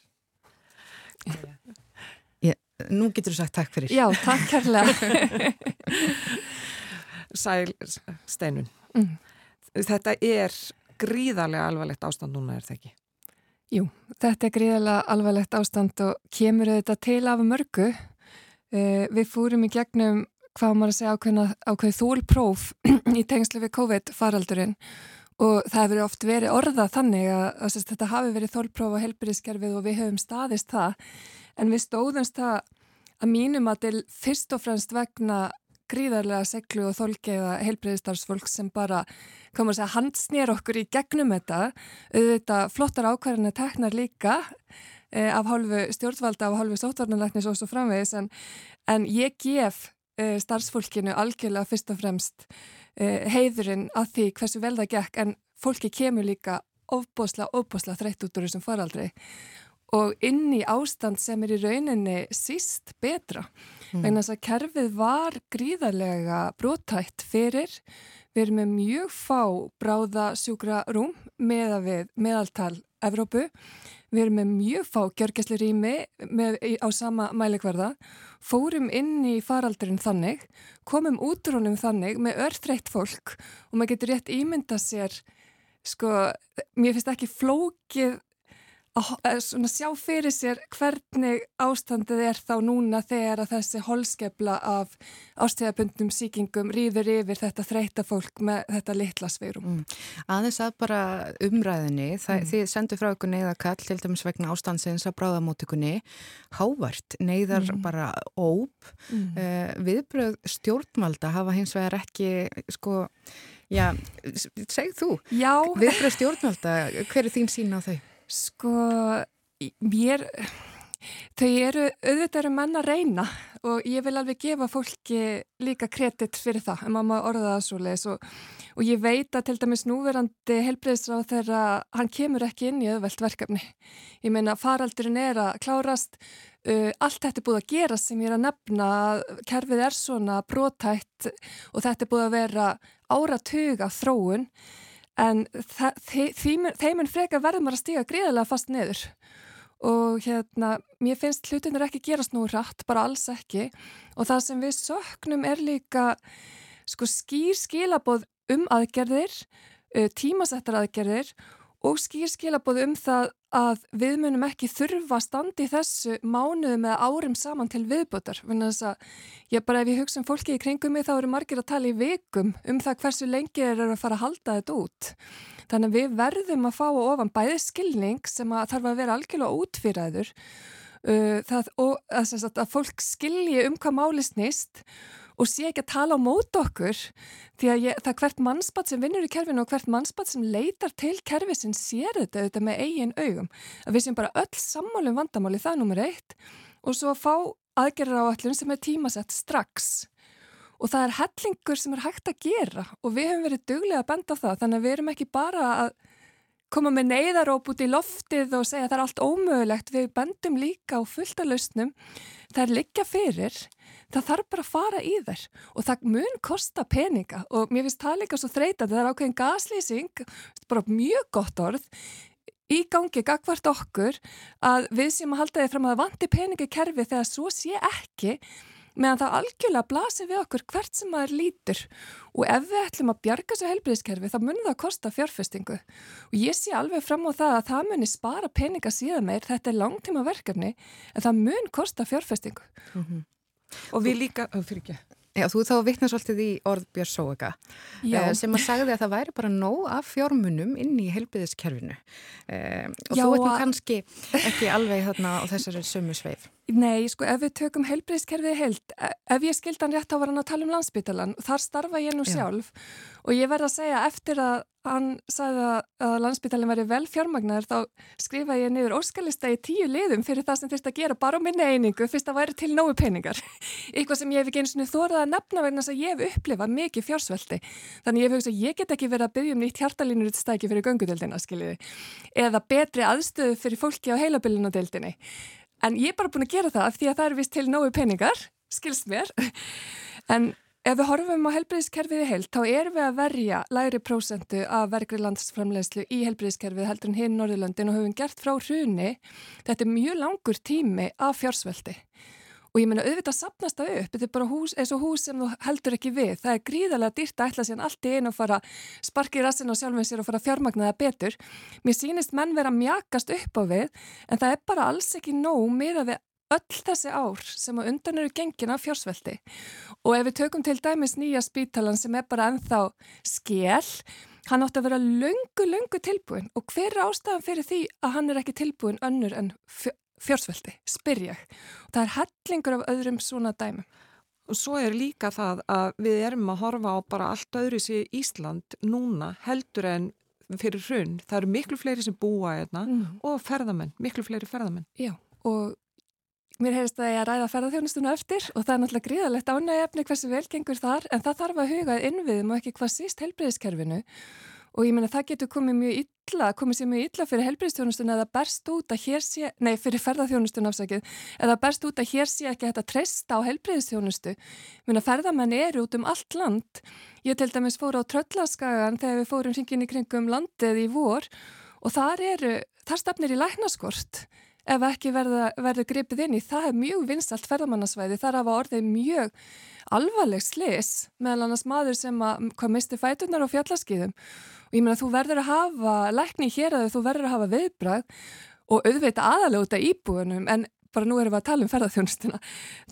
[laughs]
Ég, nú getur þú sagt takk fyrir.
Já, takk kærlega. [laughs]
Sæl Steinun. Mm. Þetta er gríðarlega alvarlegt ástand núna, er það ekki?
Jú, þetta er gríðarlega alvarlegt ástand og kemur þetta til af mörgu. Uh, við fúrum í gegnum hvað maður að segja ákveðna, ákveð þólpróf [clears throat] í tengslu við COVID-faraldurinn og það hefur oft verið orða þannig að, að, að þetta hafi verið þólpróf á helbriðskerfið og við höfum staðist það. En við stóðumst það að mínum að til fyrst og fremst vegna gríðarlega seglu og þólkeiða helbriðstarfsfólk sem bara, komur að segja, handsnýr okkur í gegnum þetta. Auðvitað flottar ákvarðan að tekna líka eh, af hálfu stjórnvalda af hálfu sótvarnanleiknis og svo framvegis. En, en ég gef eh, starfsfólkinu algjörlega fyrst og fremst uh, heiðurinn að því hversu vel það gekk. En fólki kemur líka ofbosla, ofbosla þreytt út úr þessum faraldri. Og inn í ástand sem er í rauninni síst betra. Mm. vegna þess að kerfið var gríðarlega brótætt fyrir. Við erum með mjög fá bráða sjúkra rúm meða við meðaltal Evrópu Við erum með mjög fá gjörgæsli rými á sama mælikvarða, fórum inn í faraldurinn þannig, komum út úr honum þannig með örþreitt fólk og maður getur rétt ímynda sér, sko, mér finnst ekki flókið að sjá fyrir sér hvernig ástandið er þá núna þegar að þessi holskepla af ástíðabundnum síkingum rýður yfir þetta þreita fólk með þetta litla sveirum. Mm.
Aðeins að bara umræðinni, mm. þið sendu frá ykkur neyðakall til dæmis vegna ástandsins að bráðamótikunni, hávart neyðar mm. bara óp uh, viðbröð stjórnvalda hafa hins vegar ekki sko, já, segð þú viðbröð stjórnvalda, hver er þín sín á þau?
Sko, mér, þau eru auðvitað eru menn að reyna og ég vil alveg gefa fólki líka kredit fyrir það, en maður orða það svo leiðis og, og ég veit að til dæmis núverandi helbreyðsráð þegar hann kemur ekki inn í öðvelt verkefni. Ég meina faraldurinn er að klárast, uh, allt þetta er búið að gera sem ég er að nefna, kerfið er svona brótætt og þetta er búið að vera áratuga þróun en þeiminn frekar verður maður að stíga gríðilega fast neður og hérna, mér finnst hlutinir ekki gerast nú rætt, bara alls ekki. Og það sem við söknum er líka sko skýr skilaboð um aðgerðir, tímasettar aðgerðir og skýr skilaboð um það að við munum ekki þurfa að standi þessu mánuðum eða árum saman til viðbútar. Ég bara ef ég hugsa um fólki í kringum mig þá eru margir að tala í vikum um það hversu lengi þeir eru að fara að halda þetta út. Þannig að við verðum að fá ofan bæði skilning sem að þarf að vera algjörlega útfýraður uh, og að, að fólk skilji um hvað máli snýst og sé ekki að tala á mót okkur því að ég, það hvert mannspatt sem vinnur í kerfinu og hvert mannspatt sem leitar til kerfi sem sér þetta, þetta með eigin augum. Að við séum bara öll sammálum vandamáli það er nummer eitt. Og svo að fá aðgerra á allun sem er tímasett strax. Og það er hellingur sem er hægt að gera og við hefum verið duglega að benda það þannig að við erum ekki bara að koma með neyðaróp út í loftið og segja að það er allt ómögulegt, við bendum líka á fullta lausnum, það er liggja fyrir það þarf bara að fara í þær og það mun kosta peninga og mér finnst það líka svo þreytandi, það er ákveðin gaslýsing, bara mjög gott orð í gangi gagvart okkur að við sem að halda þið fram að vandi peningi kerfi þegar svo sé ekki meðan það algjörlega blasir við okkur hvert sem maður lítur. Og ef við ætlum að bjarga svo helbriðskerfi þá munir það að kosta fjárfestingu. Og ég sé alveg fram á það að það munir spara peninga síðan meir, þetta er langtíma verkefni en það mun kosta fjárfestingu. Mm -hmm
og við líka, oh, fyrir ekki.
Já, þú þá vittnar svolítið í orð Björn Sóega eh, sem að sagði að það væri bara nóg af fjármunum inn í helbiðiskerfinu eh, og Já, þú veitum kannski ekki alveg þarna á þessari sömu sveif.
Nei, sko ef við tökum helbiðiskerfið held, e, ef ég skildan rétt á var hann að tala um landsbytalan, þar starfa ég nú sjálf Já. og ég verð að segja eftir að hann sagði að landsbytalin væri vel fjármagnar þá skrifa ég niður óskalista í tíu liðum fyrir það sem þurft að gera bara á minni einingu fyrst að væri til nógu peningar. [laughs] Eitthvað sem ég hef ekki eins og þórað að nefna vegna þess að ég hef upplifað mikið fjársveldi þannig ég hef hugsað að ég get ekki verið að byggja um nýtt hjartalínur út stæki fyrir göngudeldina skiljiði eða betri aðstöðu fyrir fólki á heilabilinudeldinni en ég er bara búin að gera það af því að það er vist til nógu peningar skilst mér [laughs] en Ef við horfum á helbriðiskerfiði heilt, þá erum við að verja læri prósentu af vergri landsframlegslu í helbriðiskerfið heldur en hinn Norðurlöndin og höfum gert frá hruni. Þetta er mjög langur tími af fjársveldi. Og ég menna auðvitað sapnast það upp, þetta er bara hús, eins og hús sem þú heldur ekki við. Það er gríðarlega dýrt að ætla sér allt í einu að fara sparki rassin og sjálfum sér og fara fjármagna það betur. Mér sýnist menn vera mjakast upp á við en það er bara alls ekki nóg með að við öll þessi ár sem að undan eru gengin af fjársveldi og ef við tökum til dæmis nýja spítalan sem er bara ennþá skél, hann átti að vera löngu, löngu tilbúin og hver er ástæðan fyrir því að hann er ekki tilbúin önnur en fjársveldi, spyr ég. Og það er hellingur af öðrum svona dæmum.
Og svo er líka það að við erum að horfa á bara allt öðru sér Ísland núna heldur en fyrir hrunn. Það eru miklu fleiri sem búa hérna mm. og ferðamenn, miklu fleiri ferðamenn.
Já, og Mér heyrist að ég að ræða ferðarþjónustuna eftir og það er náttúrulega gríðalegt ánægjafni hversu velgengur þar en það þarf að huga innviðum og ekki hvað síst helbreyðiskerfinu og ég menna það getur komið mjög illa, komið sér mjög illa fyrir helbreyðstjónustuna eða berst út að hér sé, nei fyrir ferðarþjónustuna afsakið, eða berst út að hér sé ekki að treysta á helbreyðstjónustu. Ég menna ferðarmenn eru út um allt land. Ég til dæmis fór á Tröllaskagan þegar við fórum hringin í kringum landið í vor og þar eru, þar stafnir í læknaskort ef ekki verður gripið inn í. Það er mjög vinstalt ferðamannasvæði. Það hafa orðið mjög alvarleg slis meðal annars maður sem að, misti fætunar á fjallaskiðum. Ég meina þú verður að hafa lækni hér að þú verður að hafa viðbrað og út af íbúinum en bara nú erum við að tala um ferðarþjónustuna.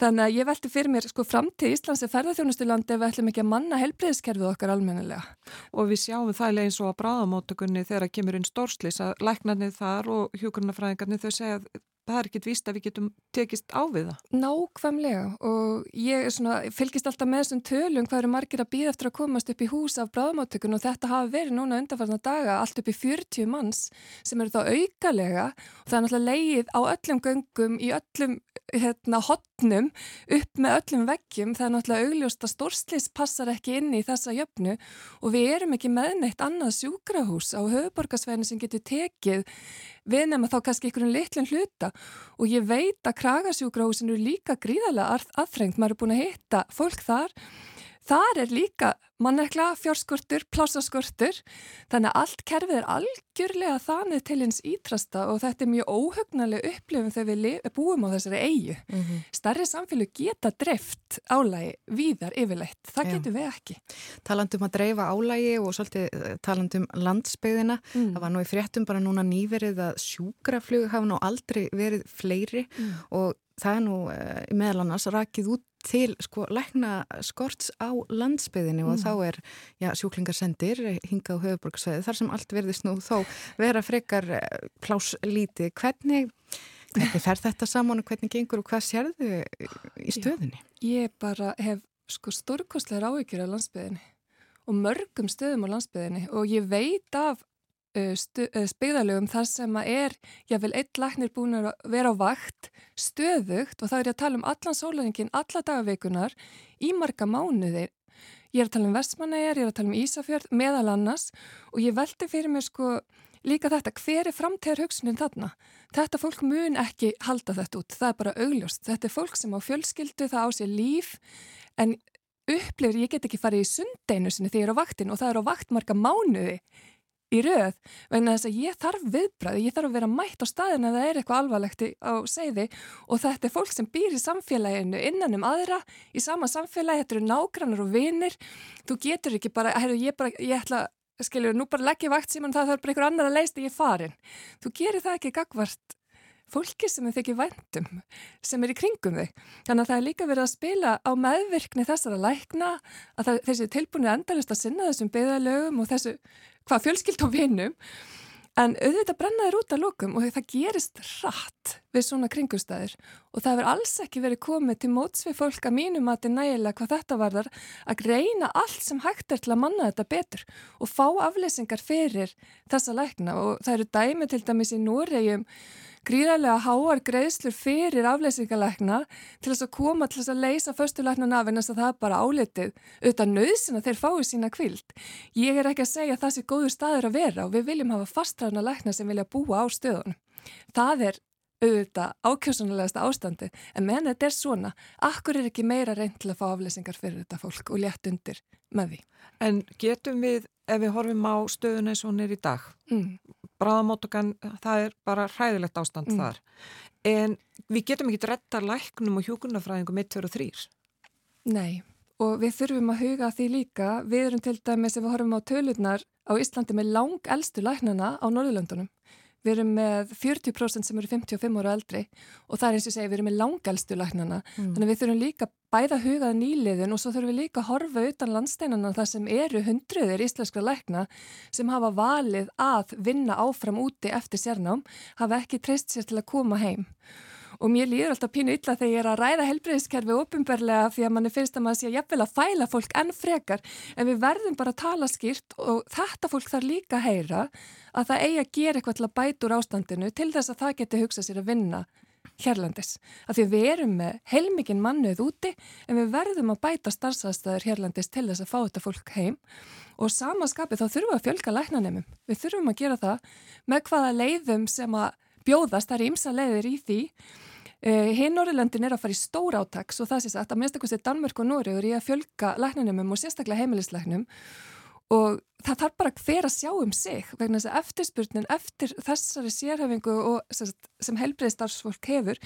Þannig að ég velti fyrir mér sko framtíð Íslands er ferðarþjónustuland ef við ætlum ekki að manna helbriðskerfið okkar almennilega.
Og við sjáum það eins og að bráðamótökunni þegar kemur inn stórslis að læknarnið þar og hjókurnafræðingarnið þau segja það er ekkit víst að við getum tekist á við það.
Nákvæmlega og ég svona, fylgist alltaf með þessum tölum hvað eru margir að býða eftir að komast upp í hús af bráðmáttökun og þetta hafi verið núna undanfarnar daga allt upp í 40 manns sem eru þá aukalega og það er náttúrulega leið á öllum göngum í öllum hérna, hotn jöfnum upp með öllum veggjum það er náttúrulega augljóst að stórslis passar ekki inn í þessa jöfnu og við erum ekki með neitt annað sjúkrahús á höfuborgarsvæðinu sem getur tekið við nefnum þá kannski einhverjum litlum hluta. Og ég veit að kragasjúkrahúsinu er líka gríðarlega aðfrengt, maður er búin að hitta fólk þar Þar er líka mannekla, fjárskortur, plásaskortur, þannig að allt kerfið er algjörlega þannig til eins ítrasta og þetta er mjög óhugnalega upplifum þegar við búum á þessari eigu. Mm -hmm. Starri samfélag geta dreft álægi víðar yfirleitt, það Já. getur við ekki.
Talandum að dreifa álægi og svolítið eh, talandum landsbyðina, mm. það var nú í fréttum bara núna nýverið að sjúkraflug hafa nú aldrei verið fleiri mm. og það er nú uh, meðal annars rakið út til sko lækna skorts á landsbyðinu mm. og þá er já, sjúklingar sendir hinga á höfuborgsveið þar sem allt verðist nú þó vera frekar eh, pláslíti. Hvernig, hvernig fer þetta saman og hvernig gengur og hvað sérðu í stöðinni?
Já, ég bara hef sko stórkostlegar áhyggjur á landsbyðinu og mörgum stöðum á landsbyðinu og ég veit af spegðalögum þar sem að er, ég vil eitt læknir búin að vera á vakt stöðugt og það er að tala um allan sólæðingin, alla dagveikunar í marga mánuðir. Ég er að tala um Vestmanæjar, ég er að tala um Ísafjörð meðal annars og ég veldi fyrir mér sko líka þetta, hver er framtíðar hugsunin þarna? Þetta fólk mun ekki halda þetta út, það er bara augljóst. Þetta er fólk sem á fjölskyldu, það á sér líf en upplifir, ég get ekki farið í sundeinu sinni þegar ég er á vaktin og það er á vaktmarka mánuði í rauð, vegna þess að ég þarf viðbræði, ég þarf að vera mætt á staðin að það er eitthvað alvarlegt á segði og þetta er fólk sem býr í samfélaginu innan um aðra, í sama samfélagi þetta eru nágrannar og vinir. Þú getur ekki bara, herru ég bara ég ætla, skiljur, nú bara leggja vakt síman það þarf bara einhver annar að leista ég farin. Þú gerir það ekki gagvart fólki sem þið ekki væntum, sem er í kringum þig. Þannig að það er líka verið að spila á meðvirkni þessara lækna, að það, þessi tilbúinu endalist að sinna þessum beðalögum og þessu hvað fjölskyld og vinnum en auðvitað brennaður út af lókum og það gerist rætt við svona kringustæðir og það verður alls ekki verið komið til móts við fólk að mínum að þetta nægilega hvað þetta varðar að reyna allt sem hægt er til að manna þetta betur og fá afleysingar fyrir þessa lækna. Og það eru dæmi til dæmis í Núrejum gríðarlega háar greiðslur fyrir afleysingalækna til þess að koma til þess að leysa förstulæknan af en þess að það er bara álitið auðvitað nöðsin að þeir fái sína kvild. Ég er ekki að segja að það sé góður staður að vera og við viljum hafa fastræðna lækna sem vilja búa á stöðun. Það er auðvitað ákjósunulegasta ástandi en meðan þetta er svona, akkur er ekki meira reynd til að fá afleysingar fyrir þetta fólk og létt undir með því.
En getum við, ef við horfum á stöðun eins og hún er í dag, mm bráðamótokan, það er bara hræðilegt ástand mm. þar. En við getum ekki retta læknum og hjókunarfræðingum 1, 2 og 3.
Nei, og við þurfum að huga því líka. Við erum til dæmis, ef við horfum á tölurnar á Íslandi með lang eldstu læknana á Norðurlöndunum. Við erum með 40% sem eru 55 ára eldri og það er eins og segja við erum með langalstu læknana. Mm. Þannig við þurfum líka bæða hugað nýliðin og svo þurfum við líka að horfa utan landsteinana þar sem eru hundruðir íslenskra lækna sem hafa valið að vinna áfram úti eftir sérnám, hafa ekki treyst sér til að koma heim og mér líður alltaf pínu illa þegar ég er að ræða helbreyðiskerfi ofinbarlega því að manni finnst að maður sé jafnvel að fæla fólk enn frekar en við verðum bara að tala skýrt og þetta fólk þarf líka að heyra að það eigi að gera eitthvað til að bæta úr ástandinu til þess að það geti hugsað sér að vinna hérlandis. Af því við erum með heilmikinn mannuð úti en við verðum að bæta starfsæðstæður hérlandis til þess að fá þetta fólk heim og samaskapið þá þurfum við að fjölga læknanemum. Við þurfum að gera það með hvaða leiðum sem að bjóðast, það er ímsa leiðir í því Hinn Norrlöndin er að fara í stór átaks og það sé sagt. Að minnstakosti Danmörk og Nóri eru í að fjölga læknanumum og sérstaklega heimilisleiknum og það þarf bara hver að sjá um sig vegna þess að eftirspurnin eftir þessari sérhefingu og sem helbreyðstarfsfólk hefur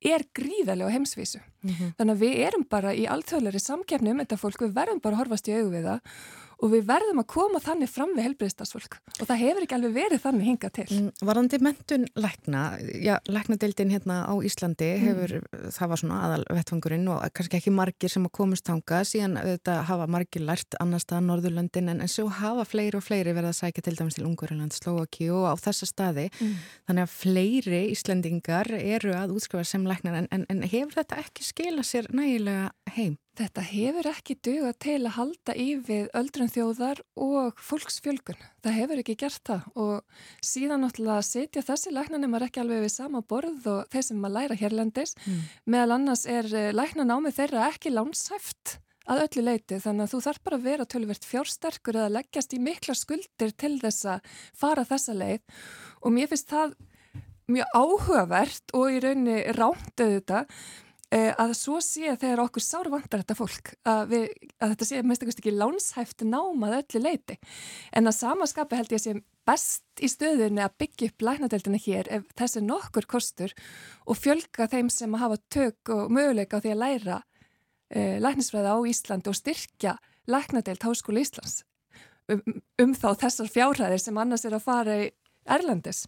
er gríðarlega á heimsvísu. Mm -hmm. Þannig að við erum bara í alþjóðleiri samkefni um þetta fólk, við verðum bara að horfast í augu við það og við verðum að koma þannig fram við helbriðstasfólk og það hefur ekki alveg verið þannig hinga til. Mm,
varandi mentun lækna, já, læknadeildin hérna á Íslandi mm. hefur, mm. það var svona aðal vettfangurinn og kannski ekki margir sem að komast tanga, síðan þetta hafa margir lært annar stað Norðurlöndin en, en svo hafa fleiri og fleiri verið að sækja til dæmis til Ungurland, Slovaki og á þessa staði, mm. þannig að fleiri Íslandingar eru að útskrifa sem læknar en, en, en hefur þetta ekki skila sér nægilega heim?
Þetta hefur ekki duga til að halda í við öldrun þjóðar og fólksfjölgun. Það hefur ekki gert það og síðan náttúrulega setja þessi læknanemar ekki alveg við sama borð og þeir sem maður læra hérlendis. Mm. Meðal annars er eh, læknanámið þeirra ekki lánshæft að öllu leiti þannig að þú þarf bara að vera tölvert fjársterkur eða leggjast í mikla skuldir til þess að fara þessa leið. Og mér finnst það mjög áhugavert og í rauninni rántuðu þetta Eh, að svo sé þegar okkur sáru vantar þetta fólk að, við, að þetta sé mest ekki lánshæft námað öllu leiti en að samaskapi held ég að sé best í stöðunni að byggja upp læknadeildina hér ef þessi nokkur kostur og fjölga þeim sem hafa tök og möguleika á því að læra eh, læknisfræði á Íslandi og styrkja læknadeild Háskóla Íslands um, um þá þessar fjárhæðir sem annars er að fara í Erlandis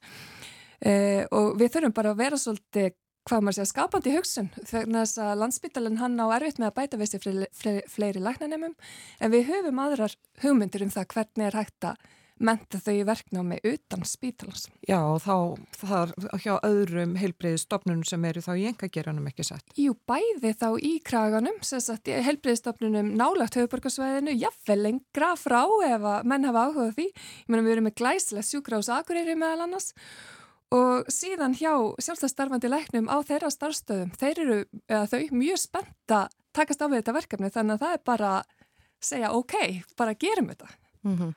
eh, og við þurfum bara að vera svolítið hvað maður sé að skapandi hugsun þegar þess að landsbytalan hann á erfitt með að bæta við sér fleiri, fleiri læknanemum. En við höfum aðrar hugmyndir um það hvernig er hægt að menta þau í verknámi utan spítalans.
Já þá þar hjá öðrum heilbreyði stopnunum sem eru þá í engageranum ekki sett.
Jú bæði þá í kraganum sem sagt heilbreyði stopnunum nálagt höfuborgarsvæðinu, jafnvel lengra frá ef að menn hafa áhugað því. Ég menna við erum með glæslega sjúkra ás akureyri meðal annars Og síðan hjá sjálfstæðstarfandi læknum á þeirra starfstöðum, þeir eru, eða þau, mjög spennt að takast á við þetta verkefni þannig að það er bara segja ok, bara gerum þetta. Mm -hmm.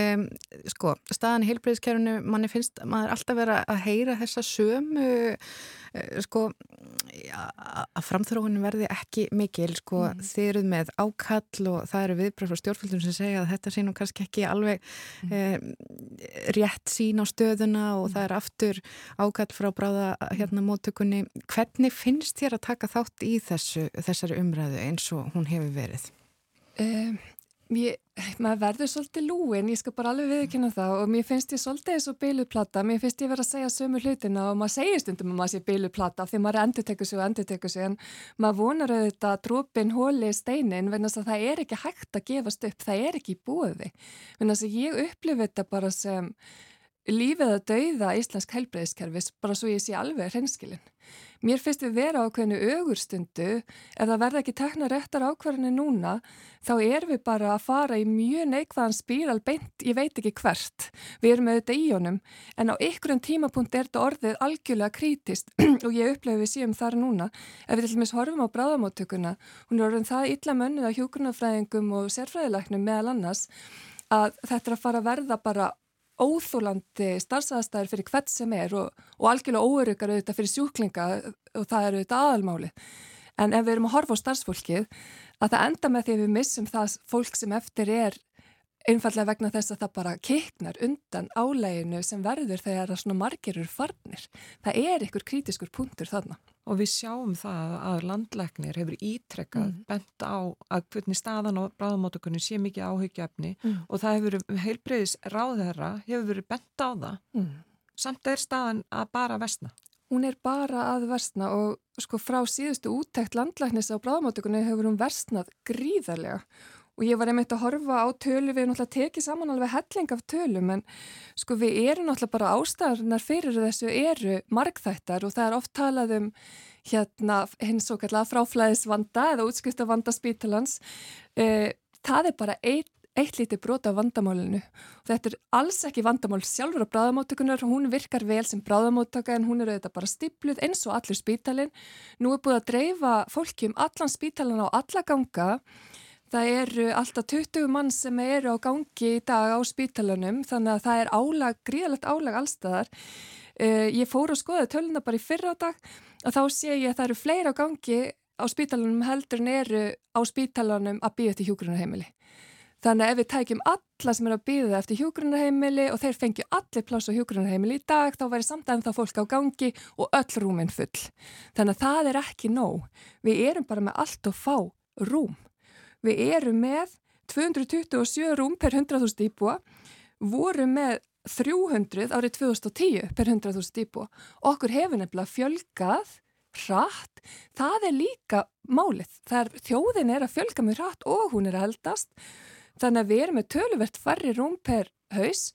um, sko, staðan í heilbreyðskerfunu, manni finnst maður alltaf vera að heyra þessa sömu uh, sko að framþróunum verði ekki mikil sko mm. þeir eruð með ákall og það eru viðbröð frá stjórnfjöldum sem segja að þetta sé nú kannski ekki alveg mm. um, rétt sín á stöðuna og það er aftur ákall frá bráða hérna móttökunni hvernig finnst þér að taka þátt í þessu, þessari umræðu eins og hún hefur verið?
Um Mér, maður verður svolítið lúin, ég skal bara alveg viðkynna það og mér finnst ég svolítið eins og beiluplata, mér finnst ég verið að segja sömu hlutina og maður segir stundum að maður sé beiluplata því maður endur tekur sig og endur tekur sig en maður vonar auðvitað að drópin hóli steinin vegna að það er ekki hægt að gefast upp, það er ekki búið vegna að ég upplifi þetta bara sem lífið að dauða íslensk heilbreyðiskerfis bara svo ég sé alveg hreinskilin Mér finnst við vera á hvernig augurstundu, ef það verða ekki tekna réttar ákvarðinu núna, þá er við bara að fara í mjög neikvæðan spíral beint, ég veit ekki hvert. Við erum auðvitað í honum, en á ykkurum tímapunkt er þetta orðið algjörlega krítist [clears throat] og ég upplefi við síðan þar núna. Ef við til dæmis horfum á bráðamáttökuna, hún er orðin það illa mönnuð á hjókunarfræðingum og sérfræðilegnum meðal annars, að þetta er að fara að verða bara óþúlandi starfsæðastæðir fyrir hvert sem er og, og algjörlega óöryggar auðvitað fyrir sjúklinga og það eru auðvitað aðalmáli. En ef við erum að horfa á starfsfólkið að það enda með því að við missum það fólk sem eftir er einfallega vegna þess að það bara kiknar undan áleginu sem verður þegar það svona margir eru farnir. Það er ykkur krítiskur punktur þarna.
Og við sjáum það að landlegnir hefur ítrekkað mm. bent á að hvernig staðan á bráðamótökunni sé mikið áhugjöfni mm. og það hefur heilbreyðis ráðherra hefur verið bent á það. Mm. Samt er staðan að bara vestna.
Hún er bara að versna og sko frá síðustu úttækt landlæknis á bráðamótökunni hefur hún versnað gríðarlega og ég var einmitt að horfa á tölu, við erum náttúrulega tekið saman alveg helling af tölum en sko við erum náttúrulega bara ástæðarnar fyrir þessu eru markþættar og það er oft talað um hérna hins og kallega fráflæðisvanda eða útskriftavanda spítalans eh, það er bara eitt eitt lítið brota af vandamálinu. Þetta er alls ekki vandamál sjálfur á bráðamáttökunar, hún virkar vel sem bráðamáttöka en hún er auðvitað bara stipluð eins og allir spítalin. Nú er búið að dreifa fólki um allan spítalan á alla ganga Það eru alltaf 20 mann sem eru á gangi í dag á spítalunum þannig að það er álag, gríðalegt álag allstaðar. Uh, ég fór að skoða töluna bara í fyrra dag og þá sé ég að það eru fleira á gangi á spítalunum heldur en eru á spítalunum að býða eftir hjógrunarheimili. Þannig að ef við tækjum alla sem eru að býða eftir hjógrunarheimili og þeir fengju allir pláss á hjógrunarheimili í dag þá væri samt ennþá fólk á gangi og öll rúminn full. Þannig að það er ekki nóg. Við erum bara með allt og fá rúm. Við erum með 227 rúm per 100.000 íbúa, vorum með 300 árið 2010 per 100.000 íbúa. Okkur hefur nefnilega fjölgað hratt, það er líka málið. Er, þjóðin er að fjölga með hratt og hún er að heldast. Þannig að við erum með töluvert farri rúm per haus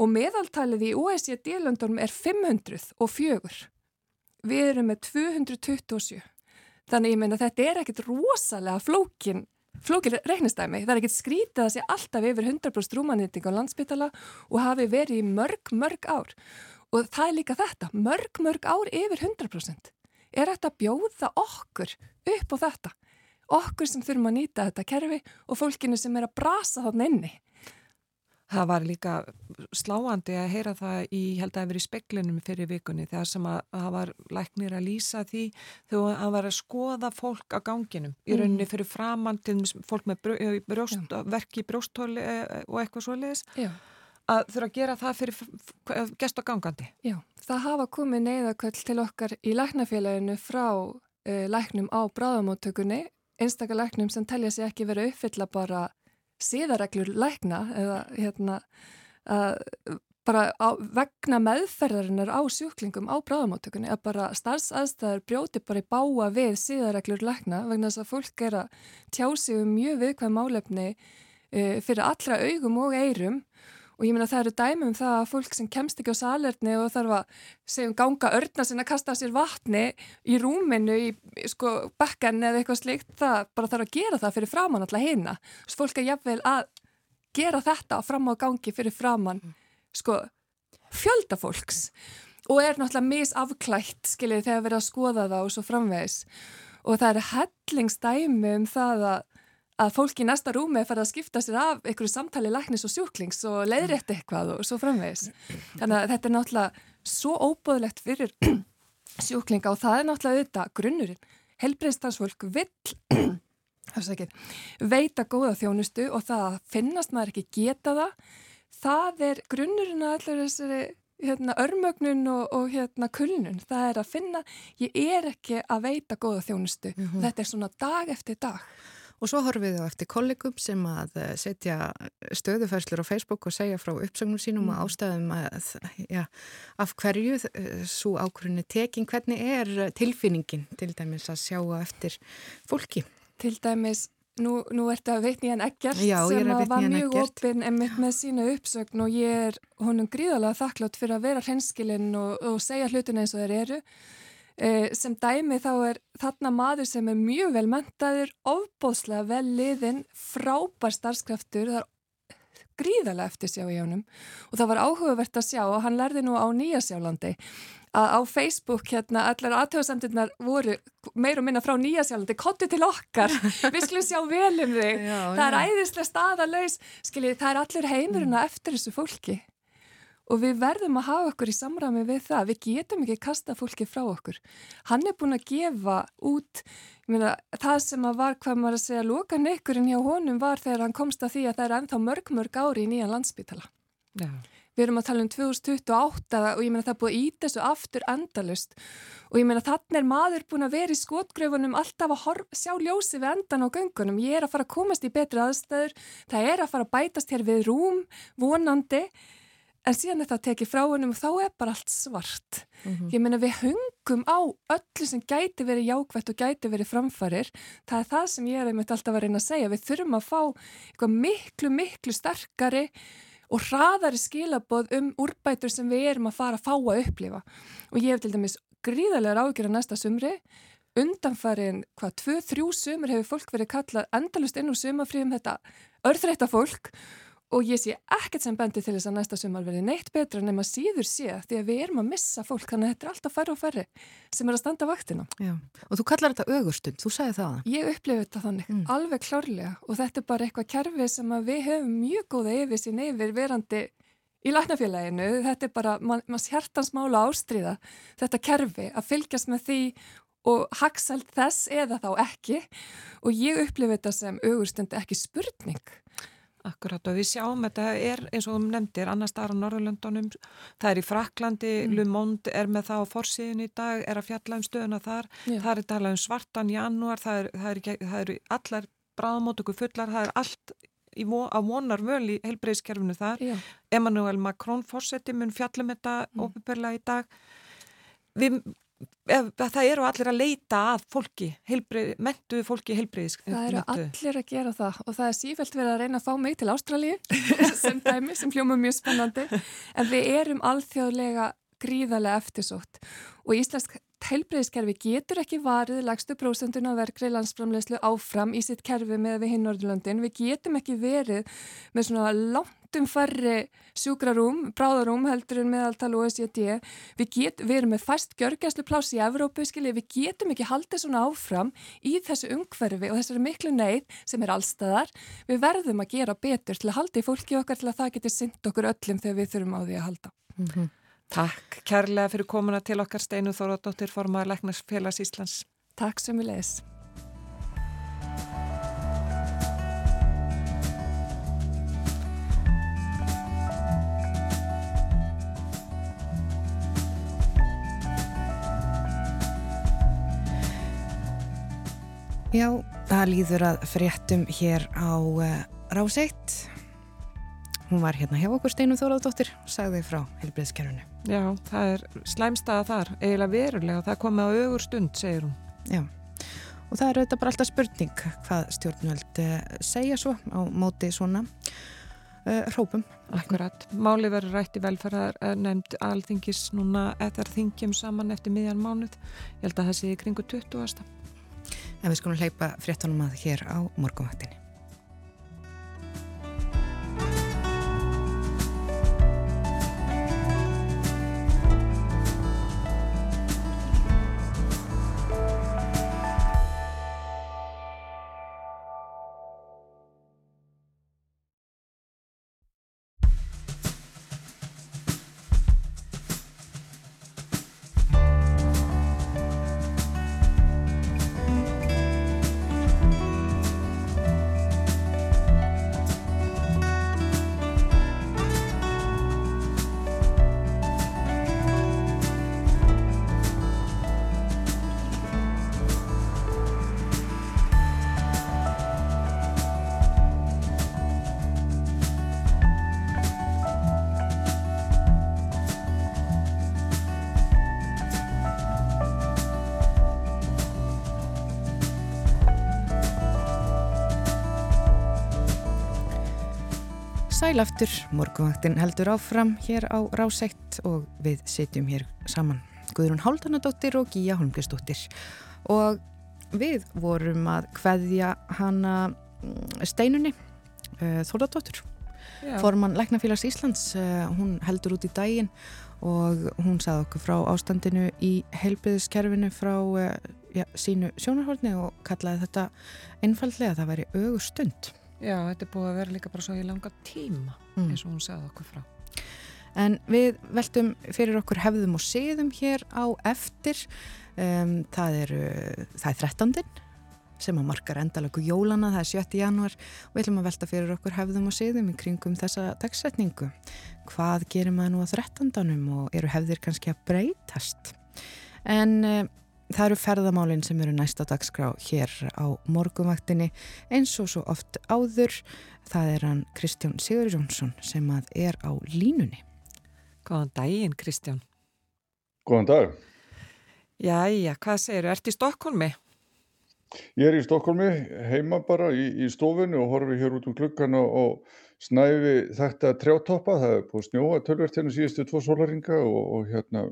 og meðaltalið í OECD-löndunum er 500 og fjögur. Við erum með 227. Þannig ég meina þetta er ekkit rosalega flókin flókil reiknistæmi. Það er ekkert skrítið að sé alltaf yfir 100% rúmanýting á landsbytala og hafi verið í mörg, mörg ár. Og það er líka þetta, mörg, mörg ár yfir 100%. Er þetta bjóða okkur upp á þetta? Okkur sem þurfum að nýta þetta kerfi og fólkinu sem er að brasa þarna inni.
Það var líka sláandi að heyra það í, held að verið speklinum fyrir vikunni þegar sem að það var læknir að lýsa því þegar það var að skoða fólk á ganginum í mm. rauninni fyrir framandin fólk með brjóst, verki í brjóstóli eh, og eitthvað svoleiðis að þurfa að gera það fyrir gest og gangandi.
Já, það hafa komið neyðaköll til okkar í læknafélaginu frá uh, læknum á bráðamóttökunni einstakar læknum sem telja sér ekki verið uppfylla bara síðareglur lækna eða hérna að bara á, vegna meðferðarinnar á sjúklingum á bráðamáttökunni að bara starfsaðstæður brjóti bara í báa við síðareglur lækna vegna þess að fólk er að tjá sig um mjög viðkvæm málefni e, fyrir allra augum og eirum Og ég meina það eru dæmum það að fólk sem kemst ekki á salerni og þarf að segjum ganga örna sinna að kasta sér vatni í rúminu, í sko bekkan eða eitthvað slikt, það bara þarf að gera það fyrir framann alltaf heina. Svo fólk er jafnvel að gera þetta fram á gangi fyrir framann sko fjölda fólks og er náttúrulega misafklætt skiljið þegar verið að skoða það og svo framvegis. Og það eru hellingsdæmi um það að að fólk í næsta rúmi fara að skipta sér af einhverju samtali læknis og sjúklings og leiðrétti eitthvað og svo framvegis. Þannig að þetta er náttúrulega svo óbúðlegt fyrir [clears throat] sjúklinga og það er náttúrulega auðvitað grunnurinn. Helbreyðstansfólk vill [clears throat] veita góða þjónustu og það að finnast maður ekki geta það, það er grunnurinn að allir þessari hérna, örmögnun og, og hérna, kulnun. Það er að finna, ég er ekki að veita góða þjónustu. Mm -hmm. Þetta er svona dag eftir dag.
Og svo horfum við á eftir kollegum sem að eh, setja stöðufærslur á Facebook og segja frá uppsögnum sínum mm. og ástæðum að, já, af hverju eh, svo ákvörðinu tekin, hvernig er tilfinningin til dæmis að sjá eftir fólki?
Til dæmis, nú, nú ert að veitni hann ekkert já, sem að var mjög opinn emitt með sína uppsögn og ég er honum gríðalega þakklátt fyrir að vera hrenskilinn og, og segja hlutin eins og þeir eru. Uh, sem dæmi þá er þarna maður sem er mjög vel mentaður, ofbóðslega vel liðin, frábær starfskraftur, það er gríðarlega eftir sjá í honum og það var áhugavert að sjá og hann lærði nú á Nýjasjálandi. Að á Facebook hérna allar aðtöðsendirnar voru meir og minna frá Nýjasjálandi, kotti til okkar, við skulum sjá vel um þig, [laughs] já, það er æðislega staðalaus, skiljið það er allir heimurina mm. eftir þessu fólki og við verðum að hafa okkur í samræmi við það, við getum ekki kasta fólki frá okkur. Hann er búin að gefa út, myna, það sem að var, hvað maður að segja, loka nekkurinn hjá honum var þegar hann komst að því að það er ennþá mörg mörg ári í nýjan landsbytala. Ja. Við erum að tala um 2028 og ég meina það er búið að íta þessu aftur endalust og ég meina þannig er maður búin að vera í skotgröfunum alltaf að horf, sjá ljósi við endan á göngunum. Ég er að fara að komast í betri aðstæður, það er að fara að bætast hér við rúm, vonandi en síðan þetta tekið frá hennum og þá er bara allt svart. Mm -hmm. Ég meina við hungum á öllu sem gæti verið jákvætt og gæti verið framfarir. Það er það sem ég er einmitt alltaf að reyna að segja. Við þurfum að fá miklu, miklu sterkari og hraðari skilaboð um úrbætur sem við erum að fara að fá að upplifa. Og ég hef til dæmis gríðarlega ágjör að næsta sumri. Undanfarin hvað, tvö, þrjú sumur hefur fólk verið kallað endalust inn úr sumafríum þetta örþreita fólk og ég sé ekkert sem bendi til þess að næsta sumar verði neitt betra nema síður sé því að við erum að missa fólk þannig að þetta er alltaf færri og færri sem er að standa vaktina.
Já. Og þú kallar þetta augurstund, þú sagði það?
Ég upplifi þetta þannig, mm. alveg klárlega og þetta er bara eitthvað kerfi sem við hefum mjög góða yfir sín yfir verandi í læknafélaginu, þetta er bara manns hjertansmála ástriða þetta kerfi að fylgjast með því og haksald þess eða þá ekki og ég upplifi þetta sem augurstund ekki spurning
Akkurat og við sjáum þetta er eins og þú nefndir annars staðar á Norðurlöndunum, það er í Fraklandi, mm. Le Monde er með það á forsíðin í dag, er að fjalla um stöðuna þar, Já. það er talað um svartan janúar, það eru er, er, er allar bráðmótöku fullar, það er allt vo, á vonar völ í heilbreyðskerfinu þar. Já. Emmanuel Macron fórseti mun fjallum þetta mm. ofinbörlega í dag. Við það eru allir að leita að fólki, mentuðu fólki heilbreyðis.
Það eru allir að gera það og það er sífælt verið að reyna að fá mig til Ástralji [laughs] sem dæmi, sem hljóma mjög spennandi en við erum alþjóðlega gríðarlega eftirsótt og íslensk heilbreyðiskerfi getur ekki varið lagstu prósendun af verkri landsframlegslu áfram í sitt kerfi með við hinn Norðurlöndin. Við getum ekki verið með svona langt langtum færri sjúkrarúm, bráðarúm heldur en meðaltal OECD. Við, get, við erum með fast gjörgjæslu plási í Evrópu, skilji, við getum ekki haldið svona áfram í þessu umhverfi og þessari miklu neyð sem er allstæðar. Við verðum að gera betur til að halda í fólki okkar til að það getur synd okkur öllum þegar við þurfum á því að halda. Mm -hmm.
Takk kærlega fyrir komuna til okkar Steinu Þóróttóttir, formadur Læknarsfélags Íslands.
Takk sem við leiðis.
Já, það líður að fréttum hér á uh, eh, Ráseitt. Hún var hérna hjá okkur Steinu Þólaðdóttir, sagði frá helbriðskerfunu.
Já, það er slæmstaða þar, eiginlega verulega, það komið á augur stund, segir hún.
Já, og það er auðvitað bara alltaf spurning hvað stjórnvöld uh, segja svo á móti svona uh, hrópum.
Akkurat, máli verður rætt í velferðar nefnd alþingis núna eða þingjum saman eftir miðjan mánuð. Ég held að það sé í kringu 20.
En við skulum hleypa fréttunum að hér á morgumvaktinni. Sælaftur, morgunvaktin heldur áfram hér á Ráseitt og við sitjum hér saman. Guðrún Háldanadóttir og Gíja Holmgjörnsdóttir og við vorum að hveðja hana mm, steinunni eh, Þóladóttur formann Læknafélags Íslands. Uh, hún heldur út í daginn og hún sagði okkur frá ástandinu í heilbriðiskerfinu frá uh, ja, sínu sjónarhórni og kallaði þetta einfallega að það væri augur stund
Já, þetta er búið að vera líka bara svo í langa tíma mm. eins og hún sagði okkur frá.
En við veltum fyrir okkur hefðum og séðum hér á eftir. Um, það, er, það er 13. sem að markar endalöku jólana, það er 7. januar við ætlum að velta fyrir okkur hefðum og séðum í kringum þessa dagsetningu. Hvað gerir maður nú á 13. og eru hefðir kannski að breytast? En um, Það eru ferðamálinn sem eru næsta dagskrá hér á morgumvaktinni eins og svo oft áður. Það er hann Kristján Sigur Jónsson sem að er á línunni.
Góðan daginn Kristján.
Góðan dag.
Jæja, hvað segir þú? Ert í Stokkólmi?
Ég er í Stokkólmi, heima bara í, í stofinu og horfi hér út um klukkana og snæfi þetta trjátoppa, það er búið snjóa tölvert hérna síðustu tvo sólaringa og, og hérna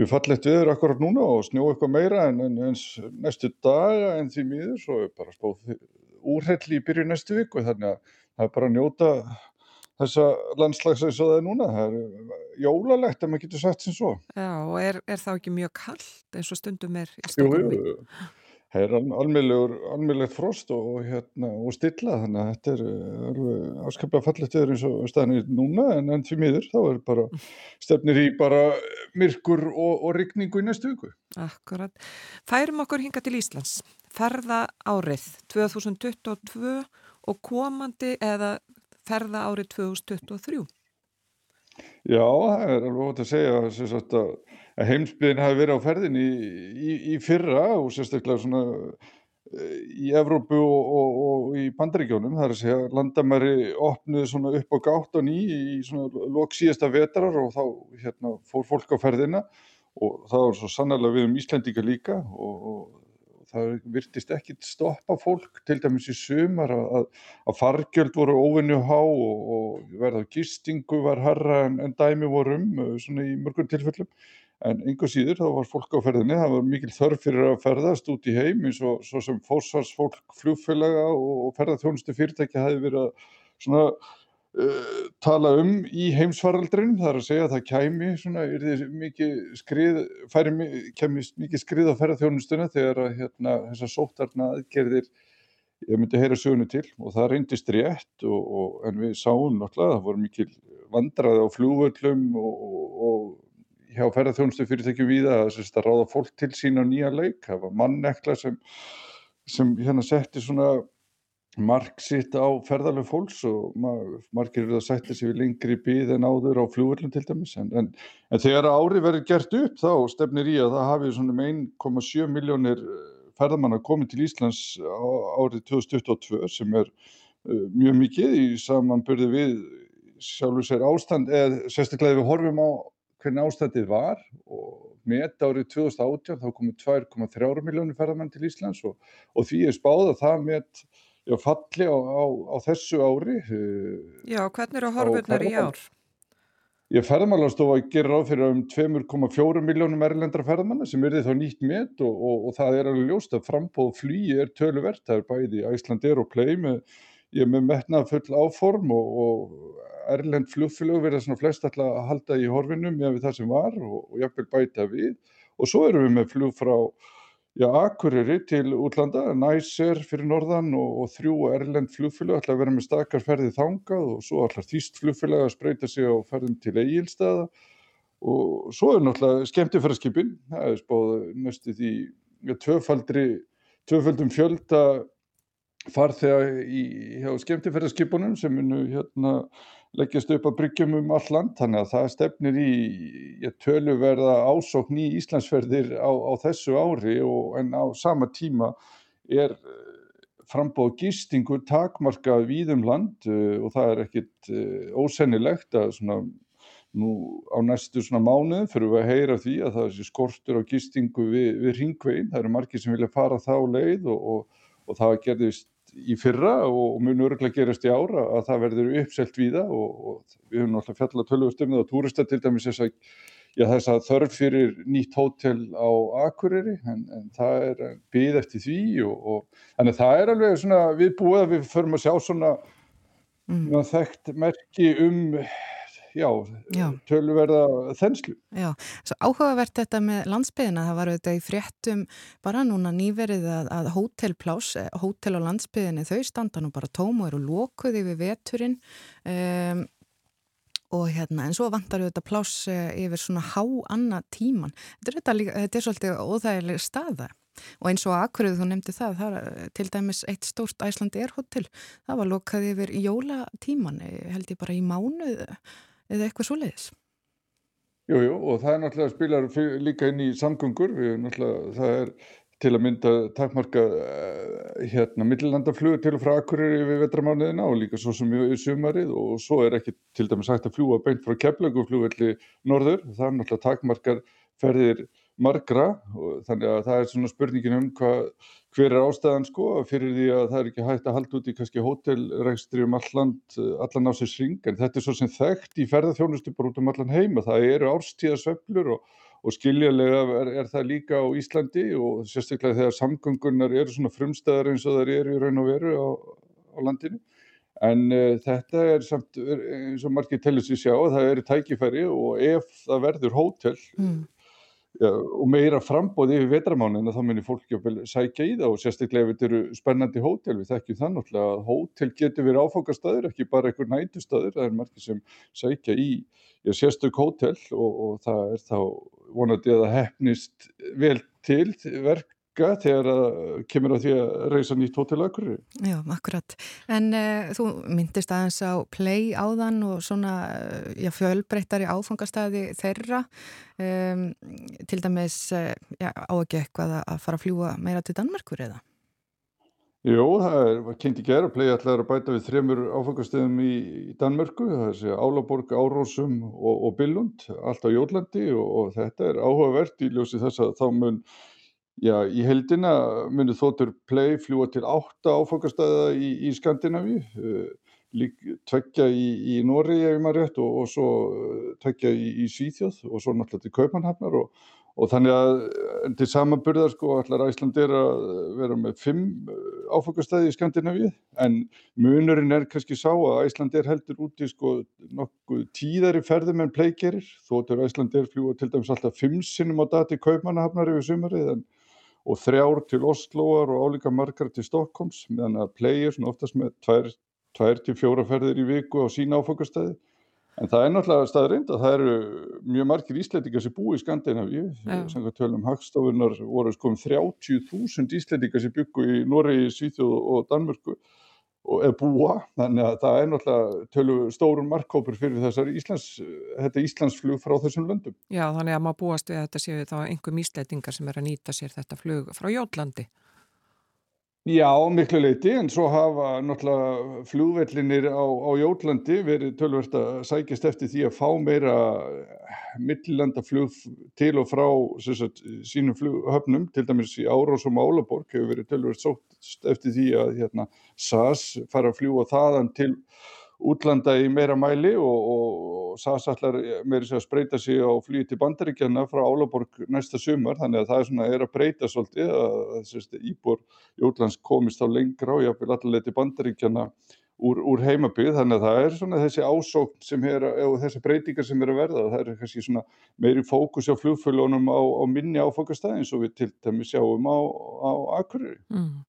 mjög fallegt viður akkurat núna og snjó eitthvað meira en, en eins næstu daga en því miður svo er bara spóð úrhelli í byrju næstu viku þannig að það er bara að njóta þessa landslags eins og það er núna, það er jólalegt að maður getur sagt sem svo.
Já og er, er það ekki mjög kallt eins og stundum er í Stokkólmi?
Jú, jú, það er almeinlegt frost og, hérna, og stilla þannig að þetta er, er afskaplega fallet viður eins og staðinni núna en enn því miður þá er bara [laughs] stefnir í bara myrkur og, og rigningu í næstu viku.
Akkurat. Færum okkur hinga til Íslands. Ferða árið 2022 og komandi eða ferða árið 2023?
Já, það er alveg ótt að segja að að heimsbyðin hafi verið á ferðin í, í, í fyrra og sérstaklega svona eh, í Evrópu og, og, og í bandaríkjónum, það er að segja landamæri opnuði svona upp á gátt og ný í svona lok síðasta vetrar og þá hérna, fór fólk á ferðina. Og það var svo sannlega við um Íslandika líka og, og það virtist ekkit stoppa fólk til dæmis í sumar að, að fargjöld voru óvinni há og verða gistingu var harra en, en dæmi vorum svona í mörgum tilfellum en einhver síður þá var fólk á ferðinni, það var mikil þörf fyrir að ferðast út í heim eins og svo sem fósfarsfólk, flugfélaga og ferðarþjónustu fyrirtæki hafi verið að svona uh, tala um í heimsfaraldrin, það er að segja að það kæmi svona, mikið skrið, færi kemist mikið skrið á ferðarþjónustuna þegar að hérna þessar sóttarna aðgerðir ég myndi heyra sögunu til og það reyndist rétt og, og, en við sáum náttúrulega að það voru mikil vandraði á flúvöllum og, og hjá ferðarþjónustu fyrirtækjum við að, að ráða fólk til sín á nýja leik það var mannekla sem, sem hérna setti svona mark sitt á ferðarlega fólks og margir eru að setja sér lengri bíð en áður á flúvöllum til dæmis en, en, en þegar ári verður gert upp þá stefnir í að það hafi svona með 1,7 miljónir ferðamanna komið til Íslands árið 2022 sem er uh, mjög mikið í samanbyrði við sjálfur sér ástand eða sérstaklega við horfum á hvernig ástandið var og með árið 2018 þá komið 2,3 miljónir ferðamann til Íslands og, og því er spáð að það með já, falli á, á, á þessu ári.
Uh, já, hvernig eru horfurnar í ár?
Ég ferðarmálastofa gerir ráð fyrir um 2,4 miljónum erlendra ferðarmanna sem er því þá nýtt met og, og, og það er alveg ljóst að frambóð flýi er töluvert, það er bæði Æslandir og Play með, ég er með metnað full áform og, og erlend flugfélög verða svona flest alltaf að halda í horfinum með það sem var og jafnvel bæta við. Og svo erum við með flug frá Já, Akureyri til útlanda, Næser fyrir norðan og, og þrjú erlend flugfélag ætla að vera með stakar ferðið þangað og svo ætla þýst flugfélag að spreita sig á ferðin til Egilstaða og svo er náttúrulega skemmtifæraskipin, það er spáð næstu því ja, tvöfaldri, tvöfaldum fjölda farþega í skemmtifæraskipunum sem munu hérna leggjast upp að bryggjum um all land þannig að það stefnir í ja, töluverða ásókn í Íslandsferðir á, á þessu ári og en á sama tíma er eh, frambóð gistingur takmarkað víðum land uh, og það er ekkit uh, ósennilegt að svona nú á næstu svona mánuðum fyrir við að heyra því að það er skortur á gistingu við, við ringveginn, það eru margir sem vilja fara þá leið og, og, og það gerðist í fyrra og mun öruglega gerast í ára að það verður uppselt víða og, og við höfum náttúrulega fjallað tölvust um og túrista til dæmis þess að, já, þess að þörf fyrir nýtt hótel á Akureyri en, en það er byggð eftir því og, og þannig að það er alveg svona viðbúið að við förum að sjá svona mm. þekkt merki um já, já. tölverða þenslu.
Já, svo áhugavert þetta með landsbyðina, það var auðvitað í fréttum bara núna nýverið að, að hótelplás, eh, hótel á landsbyðinni þau standa nú bara tóm og eru lókuð yfir veturinn um, og hérna, en svo vantar auðvitað plás eh, yfir svona há anna tíman. Þetta er, þetta er svolítið óþægileg staða. Og eins og akkuruð þú nefndi það, það er til dæmis eitt stórt Æslandi Airhotel, það var lokað yfir jólatíman, held ég bara í mánuðu eða eitthvað svo leiðis?
Jú, jú, og það er náttúrulega spilar líka inn í samgöngur, við náttúrulega, það er til að mynda takmarka uh, hérna millinlandaflugur til og frá Akureyri við vetramánuðina og líka svo sem í sumarið. Og svo er ekki til dæmis hægt að fljúa beint frá Keflaguflugvelli norður, það er náttúrulega takmarkar ferðir margra. Og þannig að það er svona spurningin um hvað, hver er ástæðan sko fyrir því að það er ekki hægt að halda út í kannski hótelregstri um alland, allan á sér sring en þetta er svo sem þekkt í ferðarþjónustu bara út um allan heima, það eru árstíðasöflur og, og skiljanlega er, er það líka á Íslandi og sérstaklega þegar samgöngunar eru svona frumstæðar eins og það eru í raun og veru á, á landinu. En uh, þetta er samt eins og margir telur sér sjá, það eru tækifæri og ef það verður hótel mm og meira frambóð yfir vetramánin þá myndir fólk ekki sækja í það og sérstaklega ef þetta eru spennandi hótel. Við þekkjum það náttúrulega að hótel getur verið áfangastöður ekki bara einhver nætustöður það er margir sem sækja í sérstök hótel og, og það er þá vonandi að það hefnist vel til verk þegar það kemur á því að reysa nýtt hótel akkurir.
Já, akkurat. En uh, þú myndist aðeins á play áðan og svona uh, fjölbreyttari áfangastæði þeirra um, til dæmis uh, já, á ekki eitthvað að fara að fljúa meira til Danmarkur eða?
Jó, það er, kynnt í gera, play allar að bæta við þremur áfangastöðum í, í Danmörku, það er sér Álaborg, Árósum og, og Billund, allt á Jólandi og, og þetta er áhugavert í ljósi þess að þá mun Já, í heldina munir þóttur play fljúa til átta áfangastæða í, í Skandinavíu. Eh, tveggja í, í Nóri ef maður rétt og, og svo tveggja í, í Svíþjóð og svo náttúrulega til Kaupanhafnar og, og þannig að til samanburðar sko allar Æslandir að vera með fimm áfokastæði í Skandinavíu en munurinn er kannski sá að Æslandir heldur úti sko nokkuð tíðari ferðum en pleikerir þóttur Æslandir fljúa til dæmis alltaf fimm sinnum á dati Kaupanhafnar yfir sumarið en og þrjár til Osloar og álíka margar til Stokkons meðan að Play er svona oftast með tvær, tvær til fjóra ferðir í viku á sína áfokastæði. En það er náttúrulega staðrind að það eru mjög margir íslendingar sem búi í Skandinavíu. Sem tölum hagstofunar voru sko um 30.000 íslendingar sem byggu í Noregi, Svíþjóð og Danmörku búa, þannig að það er náttúrulega stórun markkópur fyrir þessar Íslands, þetta Íslandsflug frá þessum löndum.
Já, þannig að maður búast við að þetta séu þá einhver mísleitingar sem er að nýta sér þetta flug frá Jólandi.
Já, miklu leiti, en svo hafa náttúrulega flugvellinir á, á Jólandi verið tölvert að sækjast eftir því að fá meira millandaflug til og frá sagt, sínum flughöfnum, til dæmis í Árós og Málaborg hefur verið tölvert sótt eftir því að hérna, SAS fara að fljúa þaðan til útlanda í meira mæli og, og SAS ætlar meira sér að spreita sig á flýi til bandaríkjana frá Álaborg næsta sumar. Þannig að það er, svona, er að breyta svolítið að, að íbor í útlands komist á lengra og jáfnvel allavega til bandaríkjana úr, úr heimabygð þannig að það er svona þessi ásókn sem er og þessi breytingar sem er að verða það er kannski svona meiri fókus á flugfölunum á, á minni áfokastæðin svo við til dæmi sjáum á, á Akureyri.
Mm.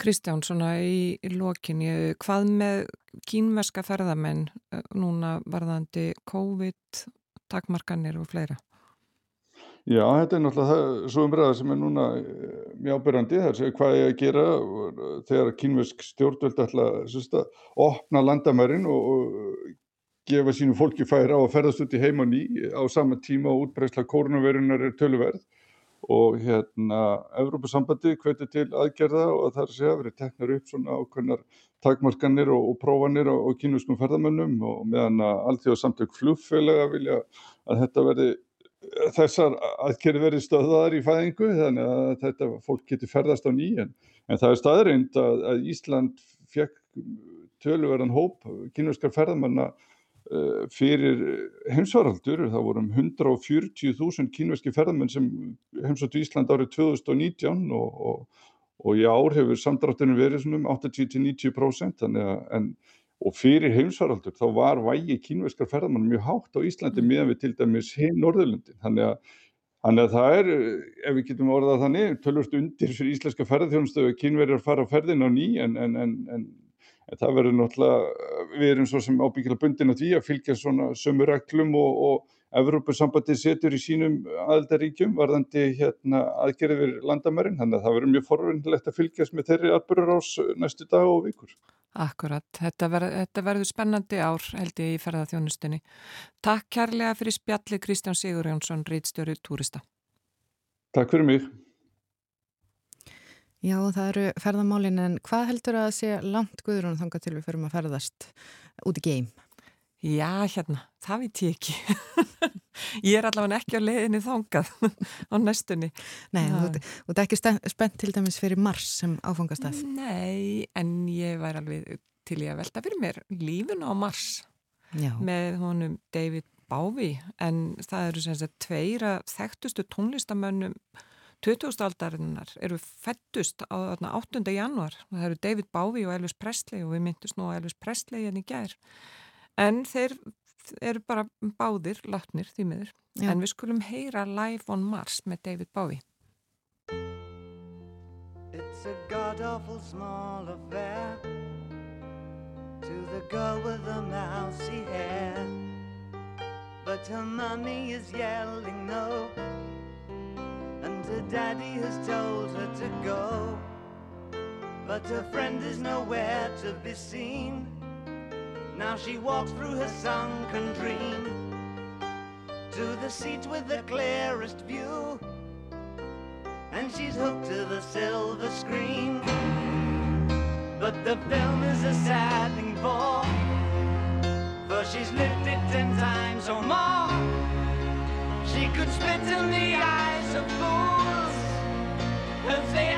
Kristján, svona í, í lokinni, hvað með kínverska ferðamenn eh, núna varðandi COVID, takmarkanir og fleira?
Já, þetta er náttúrulega svo umræða sem er núna eh, mjög ábyrrandi, það er hvað ég að gera þegar kínvesk stjórnvöld ætla að opna landamærin og, og gefa sínu fólki færa á að ferðast út í heim og ný á sama tíma og útbreysla kórnaverunar er töluverð. Og hérna Evrópasambandi hvetur til aðgerða og það er að verið teknar upp svona ákveðnar takmarkanir og, og prófanir á, á kínuskum ferðamönnum og meðan að allþjóða samtök flugfélaga vilja að þetta verði þessar aðkerri verið stöðaðar í fæðingu þannig að þetta fólk getur ferðast á nýjan en það er staðrind að, að Ísland fekk töluverðan hóp kynverskar ferðamanna uh, fyrir heimsvaraldur það voru um 140.000 kynverski ferðamenn sem heimsóttu Ísland árið 2019 og, og, og í ár hefur samdráttinu verið um 80-90% þannig að en og fyrir heimsvaraldur þá var vægi kínverskar ferðamann mjög hátt á Íslandi mm. meðan við til dæmis hinn Norðurlundin þannig að, þannig að það er ef við getum orðað þannig tölvust undir fyrir íslenska ferðarþjónustu að kínverjar fara á ferðin á ný en, en, en, en það verður náttúrulega við erum svo sem ábyggilega bundin að því að fylgja svona sömur reglum og, og Evrópussambandi setur í sínum aðeldaríkjum varðandi hérna, aðgerðið við landamærin, þannig að það verður mjög forvindilegt að fylgjast með þeirri atbyrgur ás næstu dag og vikur.
Akkurat, þetta, ver, þetta verður spennandi ár held ég í ferðarþjónustunni. Takk kærlega fyrir spjalli Kristján Sigur Jónsson, rítstjóri Túrista.
Takk fyrir mig.
Já, það eru ferðamálin, en hvað heldur að sé langt guður og þanga til við förum að ferðast út í geim?
Já, hérna, það veit ég ekki. [laughs] ég er allavega ekki á leiðinni þangað [laughs] á næstunni.
Nei, og þú ert ekki spennt til dæmis fyrir Mars sem áfangastað?
Nei, en ég væri alveg til ég að velta fyrir mér lífun á Mars Já. með honum David Bowie, en það eru sem sagt tveira þekktustu tónlistamönnum 20. aldarinnar eru fættust á 8. januar. Það eru David Bowie og Elvis Presley og við myndust nú Elvis Presley en hérna í gær en þeir eru bara báðir látnir því miður. Já. en við skulum heyra Live on Mars með David Bowie. It's a god awful small affair To the girl with the mousy hair. But her mommy is yelling no And her daddy has told her to go. But her friend is nowhere to be seen Now she walks through her sunken dream To the seat with the clearest view And she's hooked to the silver screen. But the film is a sad thing for For she's lived it ten times or more. She could spit in the eyes of fools If they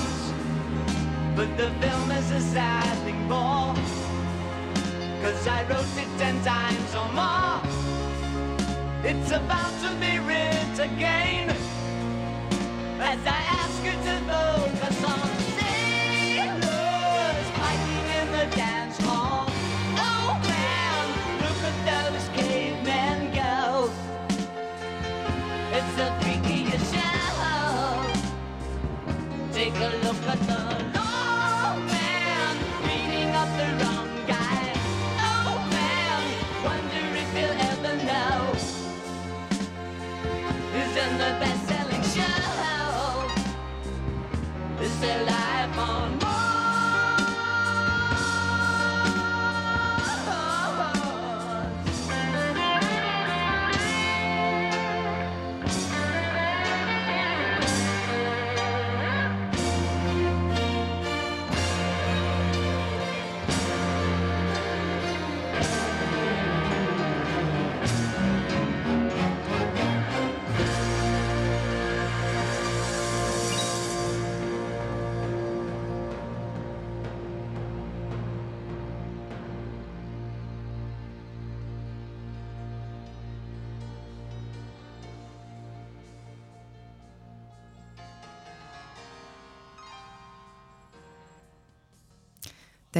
But the film is a sad thing more. Cause I wrote it ten times or more. It's about to be writ again. As I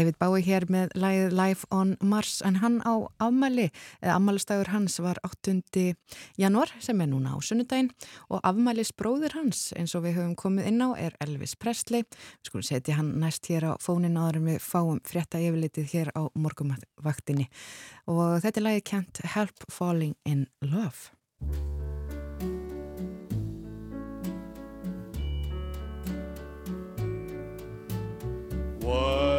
David Bowie hér með lagið Life on Mars en hann á afmæli, eða afmælistægur hans var 8. januar sem er núna á sunnudaginn og afmælis bróður hans eins og við höfum komið inn á er Elvis Presley. Við skulum setja hann næst hér á fónin áður við fáum frétta yfirlitið hér á morgumvaktinni og þetta er lagið Can't Help Falling in Love.
Wise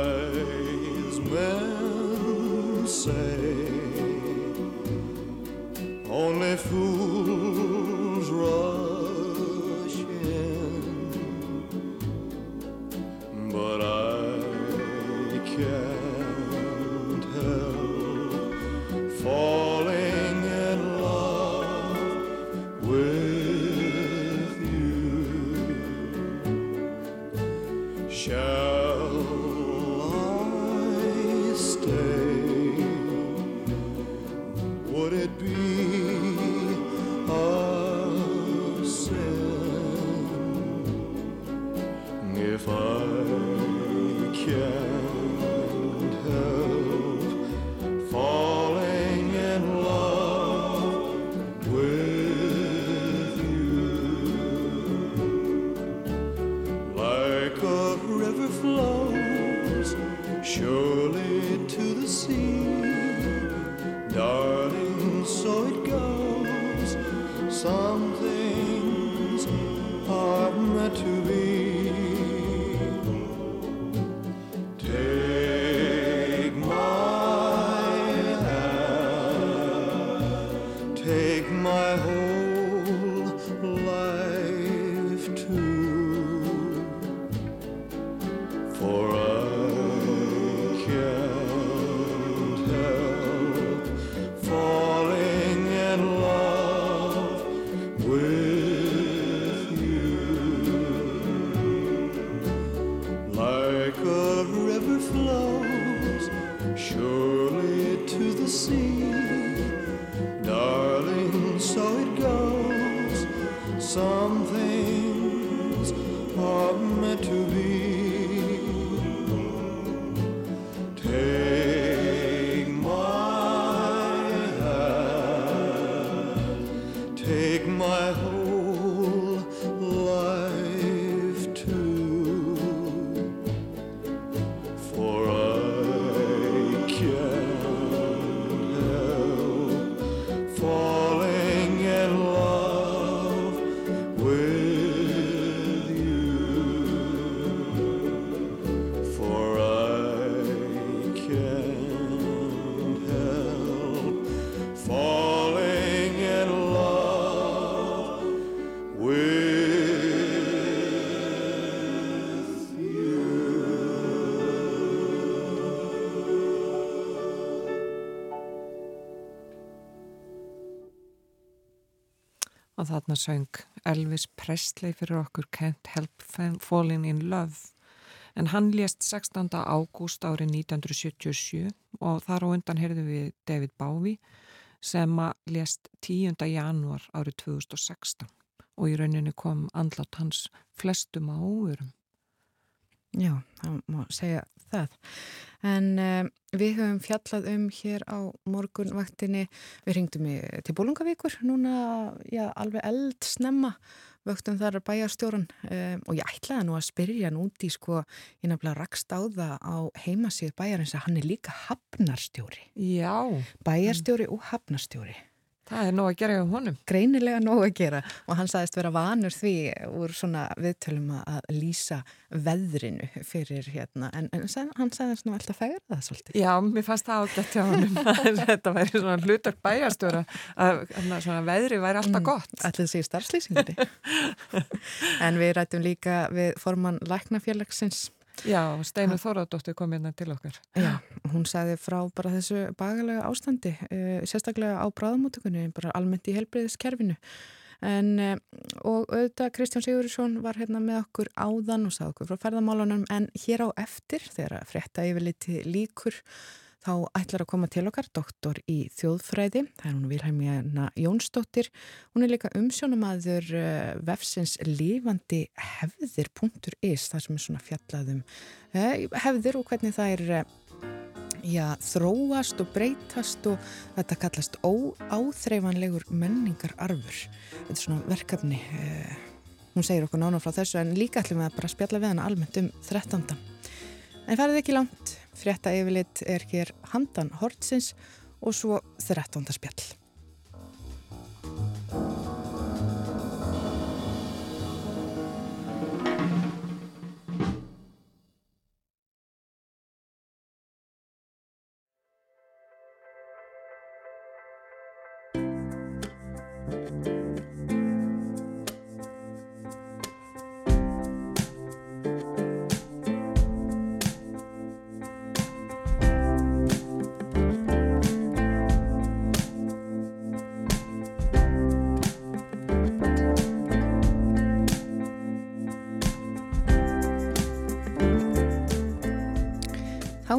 og þarna söng Elvis Presley fyrir okkur Can't Help Falling in Love en hann lést 16. ágúst árið 1977 og þar á undan heyrðu við David Bowie sem að lést 10. janúar árið 2016 og í rauninni kom andlátt hans flestum á óverum.
Já, það má segja það. En um, við höfum fjallað um hér á morgunvaktinni, við ringdum í, til Bólungavíkur núna, já, alveg eld snemma, vöktum þar bæjarstjóran um, og ég ætlaði nú að spyrja í sko, ég nefnilega rakst á það á heimasíð bæjarins að hann er líka hafnarstjóri.
Já.
Bæjarstjóri og hafnarstjóri.
Það er nóg að gera hjá honum.
Greinilega nóg að gera og hann sagðist vera vanur því úr svona viðtölum að lýsa veðrinu fyrir hérna en, en hann sagðist nú alltaf færa það svolítið.
Já, mér fannst það ágætt hjá honum [laughs] þetta væri svona hlutar bæjastjóra að svona veðri væri alltaf gott.
Mm, Alltaf þessi starfslýsingandi. [laughs] en við rættum líka við formann Læknafélagsins
Já, Steinu Þóradóttir kom hérna til okkar.
Já, hún sagði frá bara þessu bagalega ástandi, uh, sérstaklega á bráðamótökunni, bara almennt í helbreyðiskerfinu. En, uh, og auðvitað Kristján Sigurisson var hérna með okkur áðan og sagði okkur frá ferðamálunum en hér á eftir þegar frétta yfirliti líkur þá ætlar að koma til okkar doktor í þjóðfræði, það er hún Vilhelmina Jónsdóttir, hún er líka umsjónumadur uh, vefsins lifandi hefðir.is, það sem er svona fjallaðum uh, hefðir og hvernig það er uh, já, þróast og breytast og þetta kallast óáþreifanlegur menningararfur. Þetta er svona verkefni, hún segir okkur nána frá þessu en líka ætlum við að bara spjalla við hana almennt um 13. En farið ekki langt, frétta yfirleitt er hér handan hortsins og svo 13. spjall.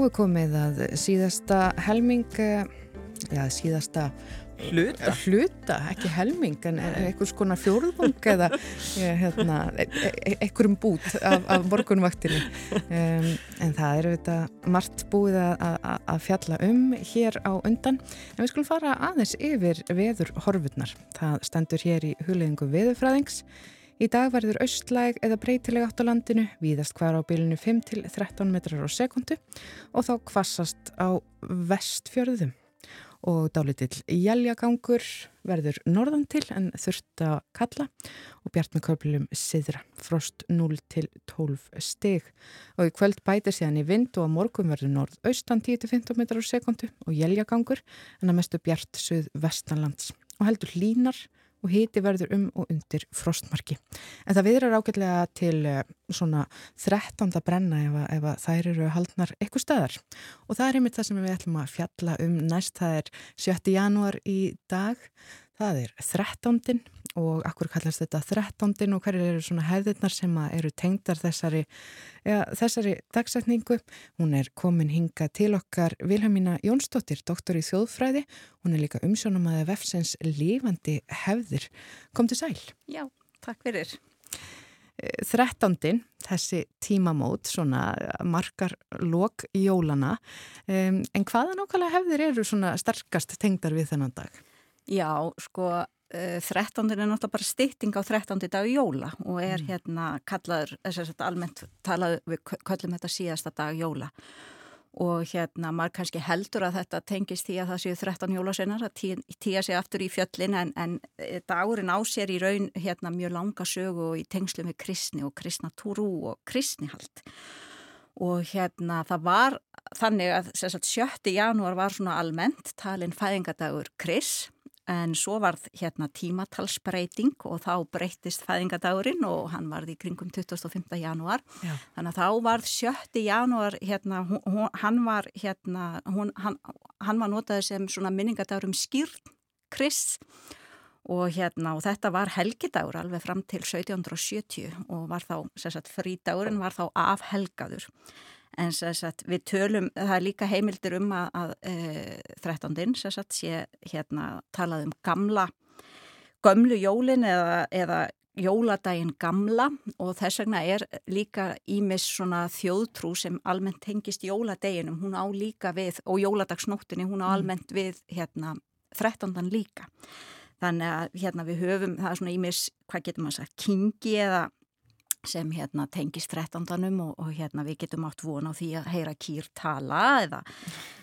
Er komið að síðasta helming, já síðasta
hluta,
hluta ekki helming en einhvers konar fjórðung eða [laughs] hérna, einhverjum bút af, af morgunvaktinu um, en það eru þetta margt búið að, að fjalla um hér á undan. En við skulum fara aðeins yfir veður horfurnar. Það stendur hér í huleyðingu veðurfræðings Í dag verður austlæg eða breytileg átt á landinu, víðast hvar á bylunu 5-13 metrar á sekundu og þá kvassast á vestfjörðum. Og dálitill jæljagangur verður norðan til en þurft að kalla og bjart með köflum siðra, frost 0-12 stig. Og í kvöld bætir síðan í vind og á morgun verður norð-austan 10-15 metrar á sekundu og jæljagangur en að mestu bjart söð vestanlands og heldur línar og hiti verður um og undir frostmarki. En það viðrar ágætlega til svona 13. brenna ef, að, ef að þær eru haldnar eitthvað staðar. Og það er einmitt það sem við ætlum að fjalla um næst. Það er 7. janúar í dag. Það er 13. og akkur kallast þetta 13. og hverju eru svona hefðirnar sem eru tengdar þessari, ja, þessari dagsetningu. Hún er komin hinga til okkar Vilhelmina Jónsdóttir, doktor í þjóðfræði. Hún er líka umsjónum að vefsins lifandi hefðir. Kom til sæl.
Já, takk fyrir.
13. þessi tímamót, svona margar lok jólana. Um, en hvaða nákvæmlega hefðir eru svona sterkast tengdar við þennan dag?
Já, sko, uh, 13. er náttúrulega bara stytting á 13. dag jóla og er hérna kallaður, þess að almennt talaðu, við kallum þetta síðasta dag jóla og hérna maður kannski heldur að þetta tengist því að það séu 13 jólasennar að tíja sig aftur í fjöllin en, en dagurinn á sér í raun hérna mjög langa sögu og í tengslu með kristni og kristnatúru og kristnihald og hérna það var þannig að sagt, 7. janúar var svona almennt talin fæðingadagur Kris en svo varð hérna tímatalsbreyting og þá breytist fæðingadagurinn og hann varð í kringum 25. janúar
Já.
þannig að þá varð 7. janúar hérna, hún, hann var hérna, hún, hann, hann var notaði sem minningadagur um skýrn Kris og hérna og þetta var helgidagur alveg fram til 1770 og var þá, sérsagt, frídagurinn var þá afhelgaður en sagt, við tölum, það er líka heimildir um að, að e, 13. Sagt, sé hérna talað um gamla gömlu jólin eða, eða jóladaginn gamla og þess vegna er líka ímis svona þjóðtrú sem almennt tengist jóladeginum, hún á líka við og jóladagsnóttinni, hún á mm. almennt við hérna 13. líka þannig að hérna við höfum það er svona ímis, hvað getur maður sagt, kingi eða sem hérna tengist 13. og, og hérna við getum átt von á því að heyra kýr tala eða,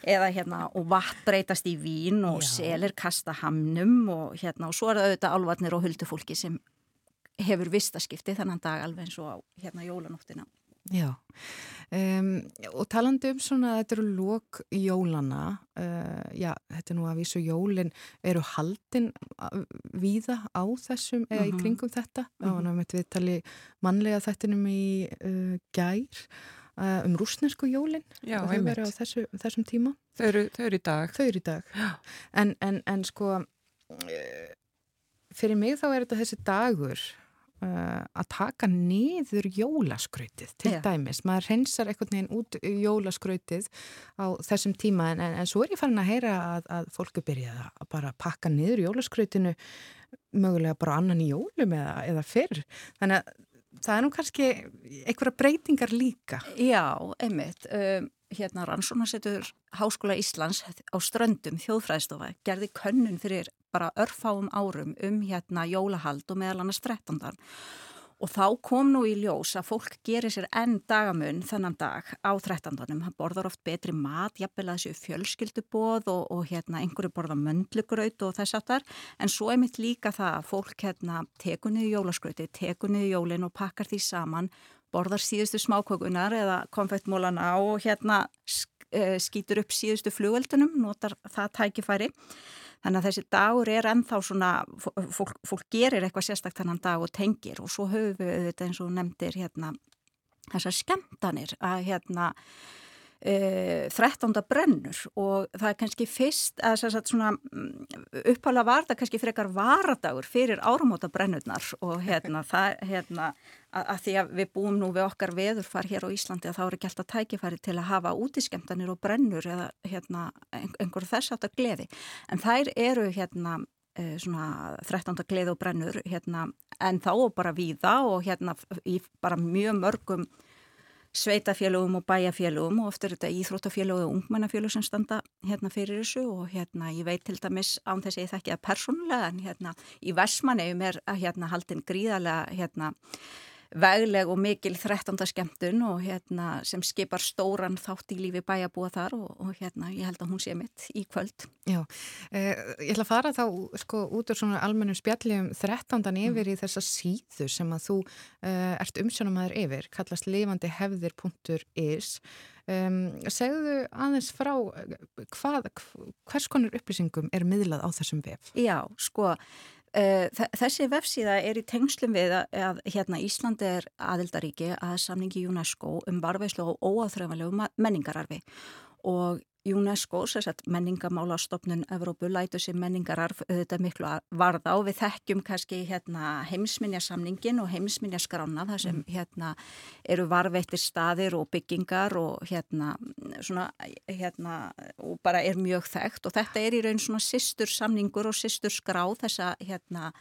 eða hérna og vatn breytast í vín og Já. selir kasta hamnum og hérna og svo er það auðvitað alvarnir og huldufólki sem hefur vistaskipti þennan dag alveg eins og á hérna jólanóttina
Já, um, og talandi um svona þetta eru lók jólana, uh, já, þetta er nú að vísu jólin, eru haldin víða á þessum, eða uh -huh. í mhm. kringum þetta, þá uh -huh. við tali mannlega þettinum í uh, gær, uh, um rúsnesku jólin,
já,
þau verið á þessu, þessum tíma.
Þau eru, þau eru í dag.
Þau eru í dag, en, en, en sko, fyrir mig þá er þetta þessi dagur að taka niður jólaskrautið til yeah. dæmis, maður reynsar einhvern veginn út jólaskrautið á þessum tíma en, en, en svo er ég farin að heyra að, að fólku byrja að bara pakka niður jólaskrautinu mögulega bara annan í jólum eða, eða fyrr, þannig að það er nú kannski einhverja breytingar líka.
Já, einmitt um, hérna rannsónasettur Háskóla Íslands á ströndum þjóðfræðstofa gerði könnun fyrir bara örfáum árum um hérna jólahald og meðal annars 13. Og þá kom nú í ljós að fólk gerir sér enn dagamun þennan dag á 13. Það borðar oft betri mat, jafnvel að þessu fjölskyldubóð og, og hérna einhverju borða möndlugraut og þess aftar. En svo er mitt líka það að fólk hérna tekur niður jólaskrauti, tekur niður jólin og pakkar því saman borðar síðustu smákökunar eða konfettmólana og hérna eh, skýtur upp síðustu flugveldunum, notar það tækifæri. Þannig að þessi dagur er ennþá svona, fólk, fólk gerir eitthvað sérstakt þennan dag og tengir og svo höfum við þetta eins og nefndir hérna þessar skemmtanir að hérna e, 13. brennur og það er kannski fyrst að mm, upphála var það kannski frekar varadagur fyrir áramóta brennurnar og hérna [laughs] það hérna að, því að við búum nú við okkar veðurfar hér á Íslandi að þá eru gælt að tækifæri til að hafa útiskemtanir og brennur eða hérna einhver þess aftar gleði en þær eru hérna e, svona 13. gleði og brennur hérna en þá bara víða og hérna í bara mjög mörgum sveitafélögum og bæjafélögum og ofta er þetta íþróttafélög og ungmennafélög sem standa hérna fyrir þessu og hérna ég veit til dæmis án þess að ég þekki það persónulega en hérna í Vestmannegjum er að hérna haldin gríðarlega hérna vegleg og mikil 13. skemmtun og hérna sem skipar stóran þátt í lífi bæjabúa þar og, og hérna ég held að hún sé mitt í kvöld.
Já, eh, ég ætla að fara þá sko út úr svona almennum spjalljum 13. Mm. yfir í þessa síðu sem að þú eh, ert umsjónumæður yfir, kallast lifandihefðir.is um, segðu aðeins frá hvað, hvers konar upplýsingum er miðlað á þessum vef?
Já, sko Eh, þessi vefsíða er í tengslum við að, að hérna Íslandi er aðildaríki að samningi UNESCO um varveislu og óáþröfanlegu menningararfi. Og UNESCO, sérstaklega menningamálastofnun Evrópu lætu sér menningararf auðvitað miklu að varða og við þekkjum kannski hérna, heimsminjasamningin og heimsminjaskrána þar sem mm. hérna, eru varveittir staðir og byggingar og hérna, svona, hérna og bara er mjög þekkt og þetta er í raun svona sýstur samningur og sýstur skrá þessa hérna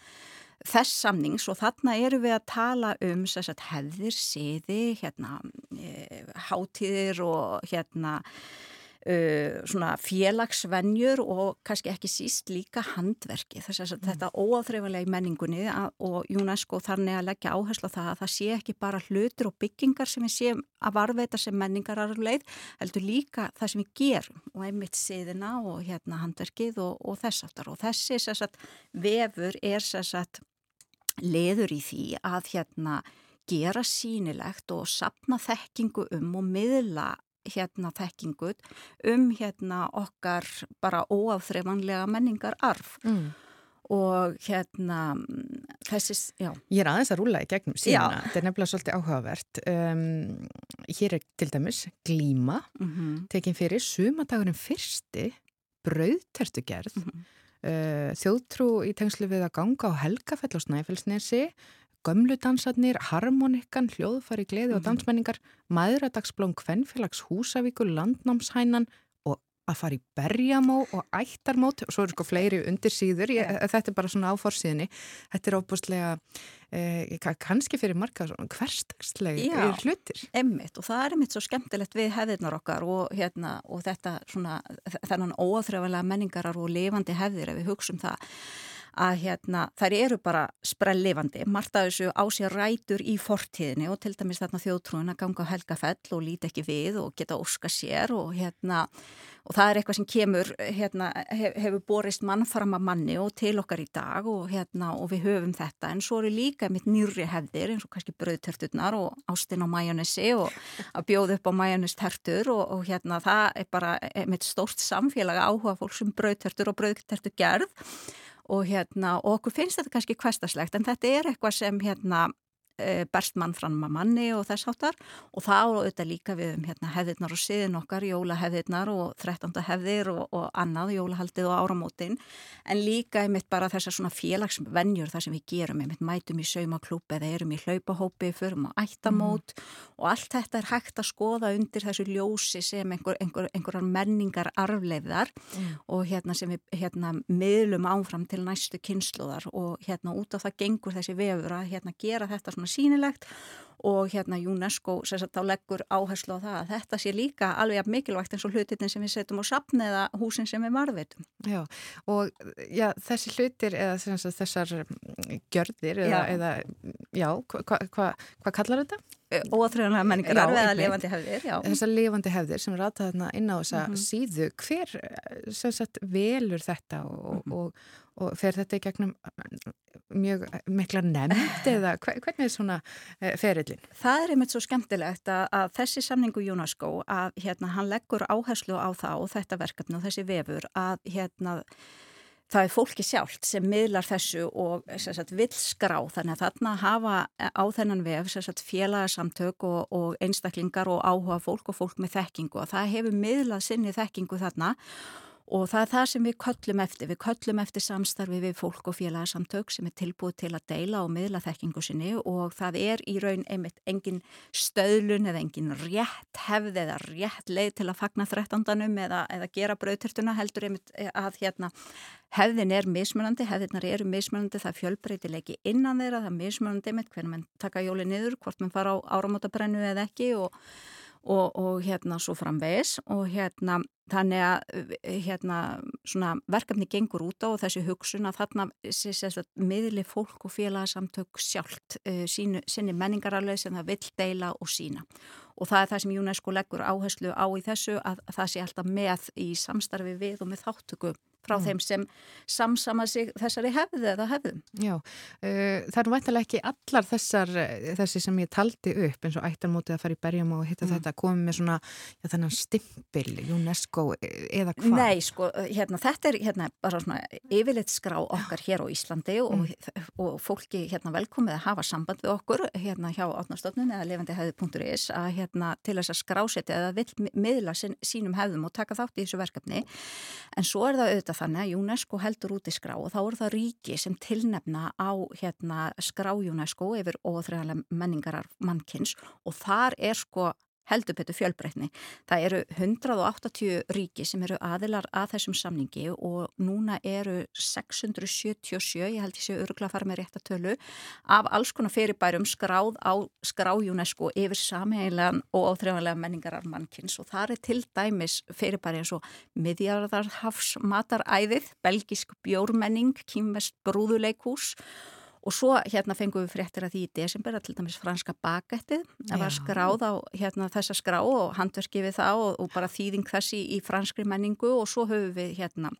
þess samnings og þarna eru við að tala um sagt, hefðir, siði, hérna, e, hátíðir og hérna Uh, svona félagsvenjur og kannski ekki síst líka handverki þess að mm. þetta óáþreifanlega í menningunni að, og UNESCO þannig að leggja áherslu á það að það sé ekki bara hlutur og byggingar sem við séum að varveita sem menningararleið heldur líka það sem við gerum og einmitt siðina og hérna handverkið og, og þess aftar og þessi sagt, vefur er sagt, leður í því að hérna gera sínilegt og sapna þekkingu um og miðla hérna þekkingut um hérna okkar bara óáþreifanlega menningar arf mm. og hérna þessis, já.
Ég er aðeins að rúla í gegnum síðan, þetta er nefnilega svolítið áhugavert um, hér er til dæmis glíma, mm -hmm. tekin fyrir sumadagurinn fyrsti brauðtertugerð mm -hmm. uh, þjóðtrú í tengslu við að ganga á Helgafell og Snæfellsnesi, gömlu dansarnir, harmonikkan, hljóðfari, gleði og dansmenningar, maðuradagsblóm Kvenfélags Húsavíkur, landnámshænan og að fara í berjamó og ættarmót. Og svo eru sko fleiri undir síður, ég, þetta er bara svona áforsíðinni, þetta er óbúslega eh, kannski fyrir marga hverstagslega hlutir.
Emmitt og það er emmitt svo skemmtilegt við hefðirnar okkar og, hérna, og þetta svona, þennan óáþrjáðlega menningarar og lifandi hefðir ef við hugsaum það að hérna, þær eru bara sprellifandi. Marta þessu á sér rætur í fortíðinni og til dæmis þarna þjóðtrúin að ganga á helgafell og líti ekki við og geta óska sér og hérna og það er eitthvað sem kemur, hérna, hef, hefur borist mann fram að manni og til okkar í dag og hérna og við höfum þetta en svo eru líka mitt nýri hefðir eins og kannski bröðterturnar og ástinn á mæjónissi og að bjóða upp á mæjónistertur og, og hérna það er bara mitt stórt samfélag áhuga fólk sem bröðtertur og bröðtertur gerð og hérna, og okkur finnst þetta kannski kvestaslegt en þetta er eitthvað sem hérna berst mann fram að manni og þess áttar og þá auðvitað líka við um hérna, hefðirnar og siðin okkar, jólahefðirnar og 13. hefðir og, og annað, jólahaldið og áramótin en líka einmitt bara þessar svona félagsvennjur þar sem við gerum, einmitt mætum í saumaklúpi eða erum í hlaupahópi, förum á ættamót mm. og allt þetta er hægt að skoða undir þessu ljósi sem einhver, einhver, einhverjar menningar arfleifðar mm. og hérna sem við hérna miðlum áfram til næstu kynsluðar og hérna út af það gengur þessi vefur að hérna gera þetta svona sínilegt og hérna UNESCO sagt, þá leggur áherslu á það að þetta sé líka alveg mikilvægt eins og hlutin sem við setjum á sapn eða húsin sem við marðvitum.
Já og já, þessi hlutir eða sagt, þessar mm, gjörðir eða, eða já, hvað hva, hva kallar þetta?
Óþrjóðanlega menningar eða lifandi hefðir. Já.
Þessar lifandi hefðir sem aðtað þarna inn á þessa mm -hmm. síðu, hver sagt, velur þetta og, mm -hmm. og, og fer þetta í gegnum mjög mikla nefnd [laughs] eða hvernig er svona eh, ferillin?
Það er einmitt svo skemmtilegt að, að þessi samningu UNESCO að hérna hann leggur áherslu á það og þetta verkefni og þessi vefur að hérna það er fólki sjálft sem miðlar þessu og sagt, vil skrá þannig að þarna hafa á þennan vef sagt, félagsamtök og, og einstaklingar og áhuga fólk og fólk með þekkingu og það hefur miðlað sinni þekkingu þarna og það er það sem við köllum eftir. Við köllum eftir samstarfi við fólk og félagsamtök sem er tilbúið til að deila og miðla þekkingu sinni og það er í raun einmitt engin stöðlun eða engin rétt hefð eða rétt leið til að fagna þrettandanum eða, eða gera brauðtörtuna heldur einmitt að hérna hefðin er mismunandi, hefðinar eru mismunandi, það fjölbreytilegi innan þeirra, það er mismunandi einmitt hvernig mann taka jóli niður, hvort mann fara á áramótabrennu eða ekki og og, og hérna svo framvegis og hérna þannig að hérna svona verkefni gengur út á þessi hugsun að þarna að miðli fólk og félagsamtök sjálft uh, sínu, sinni menningararlega sem það vill deila og sína og það er það sem UNESCO leggur áherslu á í þessu að það sé alltaf með í samstarfi við og með þáttöku frá mm. þeim sem samsama sig þessari hefðu eða hefðum.
Já, uh, það er alveg ekki allar þessar, þessi sem ég taldi upp eins og ættarmótið að fara í berjum og hitta mm. þetta komið með svona, já þennan stimpil UNESCO eða hvað?
Nei, sko, hérna þetta er hérna bara svona yfirleitt skrá okkar hér á Íslandi og, mm. og fólki hérna velkomið að hafa samband við okkur hérna hjá átnastofnun eða levandihefði.is að hérna til þess að skrásetja eða vill miðla sín, sínum hefðum og taka þátt í þessu verkefni en svo er það auðvitað þannig að UNESCO heldur út í skrá og þá eru það ríki sem tilnefna á hérna, skrá UNESCO yfir óþræðarlega menningarar mannkins og þar er sko heldur betur fjölbreytni. Það eru 180 ríki sem eru aðilar að þessum samningi og núna eru 677, ég held ég séu öruglega að fara með rétt að tölu, af alls konar fyrirbærum skráð á skrá UNESCO yfir samheilan og áþreifanlega menningarar mannkins og það er til dæmis fyrirbæri eins og miðjarðarhafs mataræðið, belgisk bjórmenning, kýmvest brúðuleikús Og svo hérna fengum við fréttir að því í desember að til dæmis franska bakettið það var skráð á hérna, þessa skrá og handverki við það og, og bara þýðing þessi í franskri menningu. Og svo höfum við hérna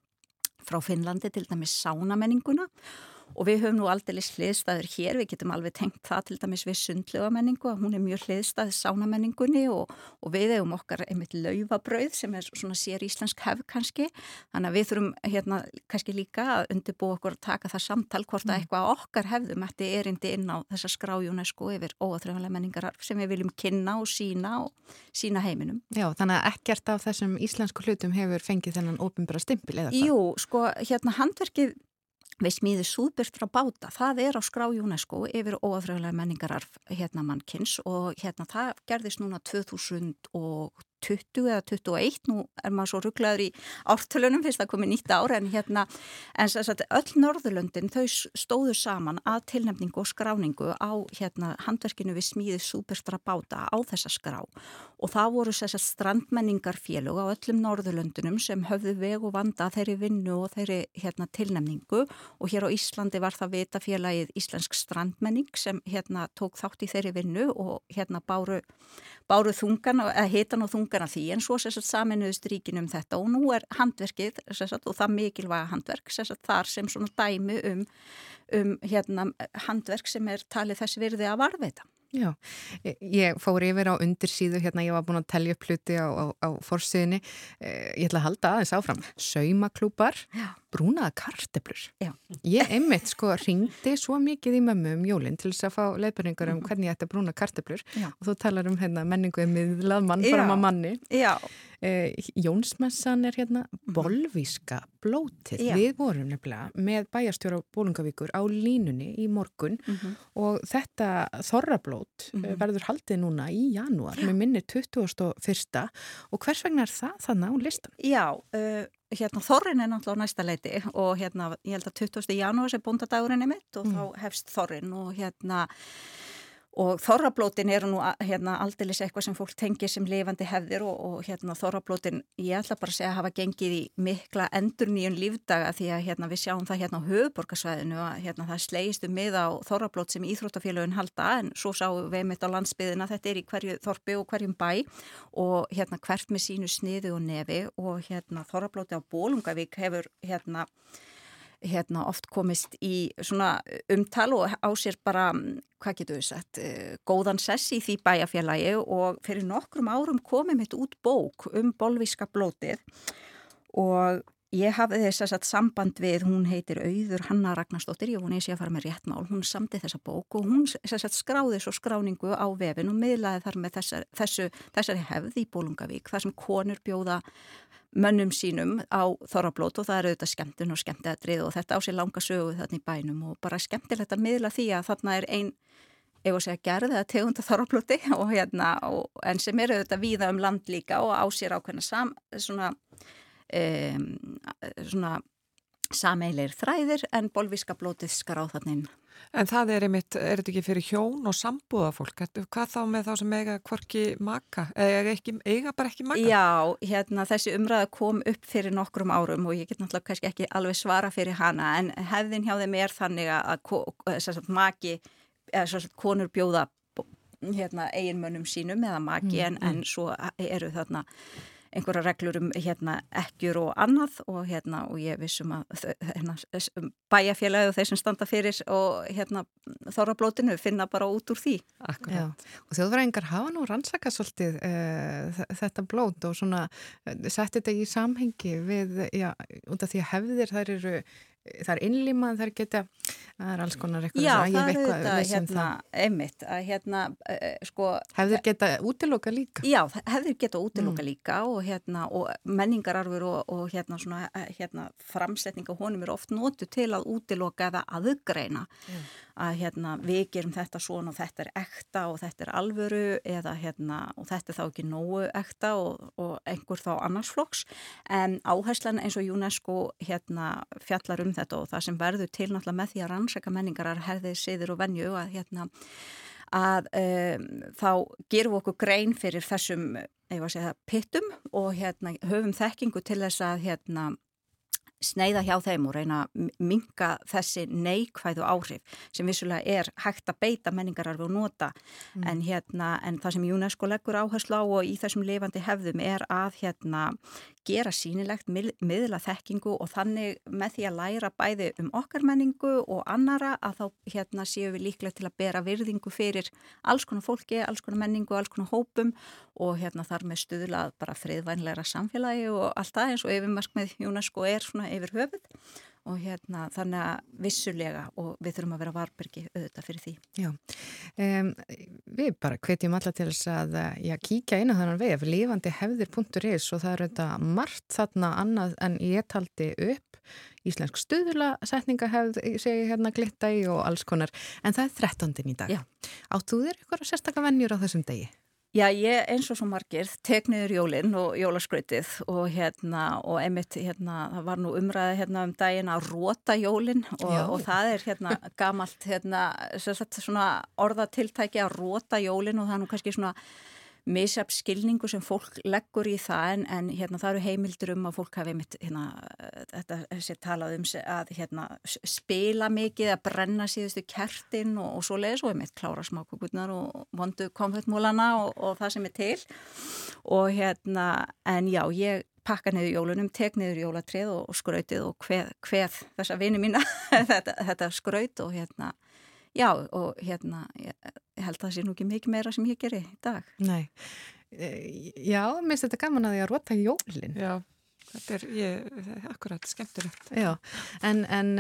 frá Finnlandi til dæmis sánamenninguna og við höfum nú aldrei hliðstæður hér, við getum alveg tengt það til dæmis við sundlega menningu að hún er mjög hliðstæð sánamenningunni og, og við hefum okkar einmitt laufabrauð sem er svona sér íslensk hef kannski, þannig að við þurfum hérna kannski líka að undirbú okkur að taka það samtal hvort að mm. eitthvað okkar hefðum eftir erindi inn á þessa skrájuna sko yfir óaþrjóðanlega menningar sem við viljum kynna og sína og sína heiminum.
Já, þannig að ekkert af þessum íslensku hlutum hefur fengið þennan óbyrmbara stimpil eða
hvað? Jú, sko, hérna handverkið við smíðum súðbyrst frá báta, það er á skrá UNESCO yfir óafröðulega menningararf hérna mannkins og hérna það gerðist núna 2000 20 eða 21, nú er maður svo rugglaður í ártölunum fyrst að komi nýtt ára en hérna, en þess að öll Norðurlöndin þau stóðu saman að tilnefningu og skráningu á hérna handverkinu við smíðið súperstra báta á þessa skrá. Og það voru þess að strandmenningarfélug á öllum Norðurlöndunum sem höfðu veg og vanda þeirri vinnu og þeirri hérna tilnefningu. Og hér á Íslandi var það vita félagið Íslensk strandmenning sem hérna tók þátt í þeirri vinnu og hérna báru, báru þungan, eða hitan og þungan þungana því en svo sérstætt saminuðust ríkin um þetta og nú er handverkið sérstætt og það mikilvæga handverk sérstætt þar sem dæmi um, um hérna, handverk sem er talið þess virði að varveita.
Já, ég fór yfir á undirsíðu hérna, ég var búin að tellja upp hluti á, á, á fórsíðinni, eh, ég ætla að halda aðeins áfram, saumaklúpar, brúnaða karteblur. Já. Ég einmitt sko ringdi svo mikið í mömmu um jólinn til þess að fá leifbörningar um hvernig ég ætti að brúna karteblur Já. og þú talar um hérna, menningu um miðlað mann fram að manni. Já. Eh, Jónsmessan er hérna mhm. bolvíska blótið. Já. Við vorum nefnilega með bæjarstjóra Bólungavíkur á línunni í morgun mm -hmm. og þetta þorrablót mm -hmm. verður haldið núna í janúar Já. með minni 21. og hvers vegna er það þannig á listan?
Já, uh, hérna þorrin er náttúrulega næsta leiti og hérna ég held að 20. janúar er búndadagurinn er mitt og mm. þá hefst þorrin og hérna Og þorrablótin eru nú hérna, aldeilis eitthvað sem fólk tengir sem lifandi hefðir og, og hérna, þorrablótin, ég ætla bara að segja að hafa gengið í mikla endur nýjun lífdaga því að hérna, við sjáum það hérna á höfuborgarsvæðinu að hérna, það slegist um mið á þorrablót sem íþróttafélagin halda en svo sáum við mitt á landsbyðina, þetta er í hverju þorpi og hverjum bæ og hérna hvert með sínu sniðu og nefi og hérna þorrablóti á Bólungavík hefur hérna hérna oft komist í svona umtal og á sér bara, hvað getur við sagt, eh, góðan sess í því bæjarfélagi og fyrir nokkrum árum komið mitt út bók um bolvíska blótið og ég hafði þess að samband við, hún heitir Auður Hanna Ragnarstóttir, ég voni að ég sé að fara með rétt mál, hún samti þessa bók og hún skráði svo skráningu á vefin og miðlaði þar með þessar, þessu, þessari hefði í Bólungavík, þar sem konur bjóða mönnum sínum á þorrablót og það eru auðvitað skemmtun og skemmteðatrið og þetta á sér langa sögu þarna í bænum og bara skemmtilegt að miðla því að þarna er einn, ef að segja gerð eða tegunda þorrablóti [laughs] og hérna og, en sem eru auðvitað víða um land líka og á sér ákveðna sam, svona, um, svona sameilir þræðir en bolvíska blótið skar á þannig
En það er einmitt, er þetta ekki fyrir hjón og sambúða fólk? Hvað þá með þá sem eiga kvorki maka? Eða ekki, eiga bara ekki maka?
Já, hérna þessi umræða kom upp fyrir nokkrum árum og ég get náttúrulega kannski ekki alveg svara fyrir hana en hefðin hjá þeim er þannig að sagt, maki, eða sagt, konur bjóða hérna, eiginmönnum sínum eða maki mm, en, mm. en svo eru þarna einhverja reglur um hérna, ekkjur og annað og, hérna, og ég vissum að hérna, bæjarfélagi og þeir sem standa fyrir og hérna, þorrablótinu finna bara út úr því.
Og þjóðfræðingar hafa nú rannsaka svolítið uh, þetta blót og svona uh, sett þetta í samhengi við, já, út af því að hefðir þær eru það er innlímað, það er geta það er alls konar eitthvað
Já, það er þetta hérna, einmitt að hérna, uh, sko
Hefðir geta útiloka líka?
Já, hefðir geta útiloka mm. líka og hérna, og menningararfur og, og hérna svona, hérna framsetning og honum er oft nótu til að útiloka eða aðgreina mm að hérna, við gerum þetta svona og þetta er ekta og þetta er alvöru eða hérna, og þetta er þá ekki nógu ekta og, og einhver þá annarsflokks en áherslan eins og UNESCO hérna, fjallar um þetta og það sem verður til náttúrulega með því að rannsaka menningar er herðið siður og venju að, hérna, að um, þá gerum við okkur grein fyrir þessum segja, pittum og hérna, höfum þekkingu til þess að hérna sneiða hjá þeim og reyna að minga þessi neikvæðu áhrif sem vissulega er hægt að beita menningararfi og nota mm. en, hérna, en það sem UNESCO leggur áherslu á og í þessum lifandi hefðum er að hérna, gera sínilegt, miðla þekkingu og þannig með því að læra bæði um okkar menningu og annara að þá hérna séum við líklega til að bera virðingu fyrir alls konar fólki, alls konar menningu, alls konar hópum og hérna þar með stuðlað bara friðvænleira samfélagi og allt það eins og yfirmark með UNESCO er svona yfir höfuð og hérna þannig að vissulega og við þurfum að vera varbergi auðvitað fyrir því.
Já, um, við bara hvetjum alla til þess að já, kíkja inn á þannan veg, lifandi hefðir.is og það er auðvitað margt þarna annað en ég taldi upp íslensk stuðula setningahefð segi hérna glitta í og alls konar en það er 13. í dag. Já. Áttu þér ykkur að sérstakka vennjur á þessum degi?
Já, ég eins og svo margir tek niður jólinn og jólaskrautið og hérna og einmitt hérna það var nú umræði hérna um daginn að róta jólinn og, og það er hérna gamalt hérna svona orðatiltæki að róta jólinn og það er nú kannski svona misjafn skilningu sem fólk leggur í það en, en hérna það eru heimildur um að fólk hafi mitt hérna þetta sé talað um að hérna spila mikið að brenna síðustu kertin og, og svo leiðis og mitt klára smákvökunar og vondu konfettmúlana og, og það sem er til. Og hérna en já ég pakka niður jólunum, tek niður jólatrið og, og skrautið og hveð, hveð þessa vini mína. [laughs] Þetta, þetta skraut og hérna já og hérna ég, held að það sé nú ekki mikið meira sem ég gerir í dag.
Nei, e, já, minnst þetta gaman að ég að rota jólinn.
Já, þetta er, ég, akkurat skemmtilegt.
Já, en, en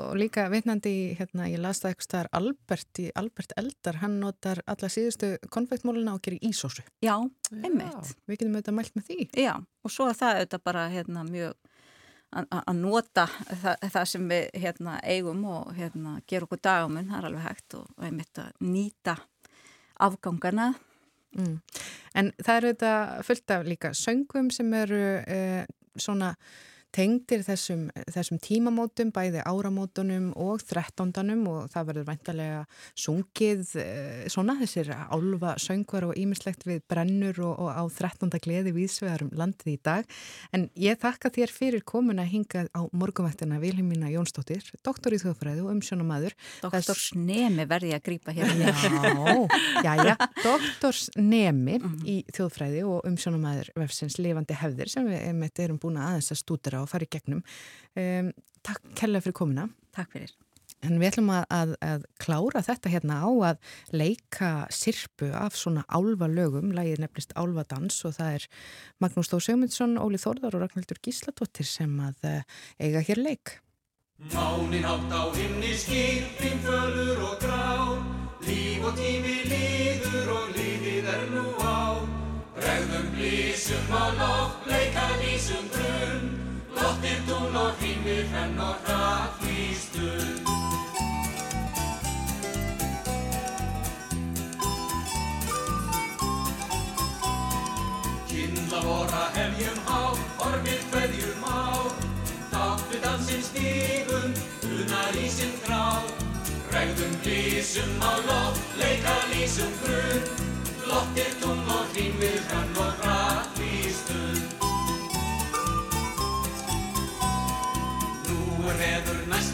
og líka vitnandi, hérna, ég las það eitthvað staðar Albert Albert Eldar, hann notar alla síðustu konfektmóluna og gerir ísósu.
Já, einmitt.
Við getum auðvitað mælt með því.
Já, og svo er það auðvitað bara hérna mjög að nota það, það sem við hérna, eigum og hérna, gera okkur dagamun, það er alveg hægt og einmitt að nýta afgangana.
Mm. En það eru þetta fullt af líka söngum sem eru eh, svona tengdir þessum, þessum tímamótum, bæði áramótunum og þrettándanum og það verður væntalega sungið eh, svona þessir álva söngvar og ímislegt við brennur og, og á þrettánda gleði viðsvegarum landið í dag. En ég þakka þér fyrir komin að hinga á morgumættina Vilhelmína Jónsdóttir, doktor í þjóðfræðu og umsjónamaður.
Doktorsnemi verði að grýpa hér.
Já, já, [laughs] já, doktorsnemi mm -hmm. í þjóðfræði og umsjónamaður vefsins lifandi hefðir sem við erum búin að aðeins að stúdera og fara í gegnum. Um, takk kella fyrir komina.
Takk fyrir.
En við ætlum að, að, að klára þetta hérna á að leika sirpu af svona álva lögum, lægið nefnist Álvadans og það er Magnús Þó Sigmundsson, Óli Þórðar og Ragnhildur Gísladóttir sem að uh, eiga hér leik.
Mánin átt á himni skipin, fölur og grá, líf og tími líður og lífið er nú á. Bregðum blísum á loft, leika lísum grunn, lottir tún og hímir fenn og stund. Kynla vorra hefjum há, ormið hverjum á, Þáttu dansinn stígum, unar í sinn grá. Rægðum lísum á loft, leika lísum grunn, Lottir tún og hrín við hrann og hratt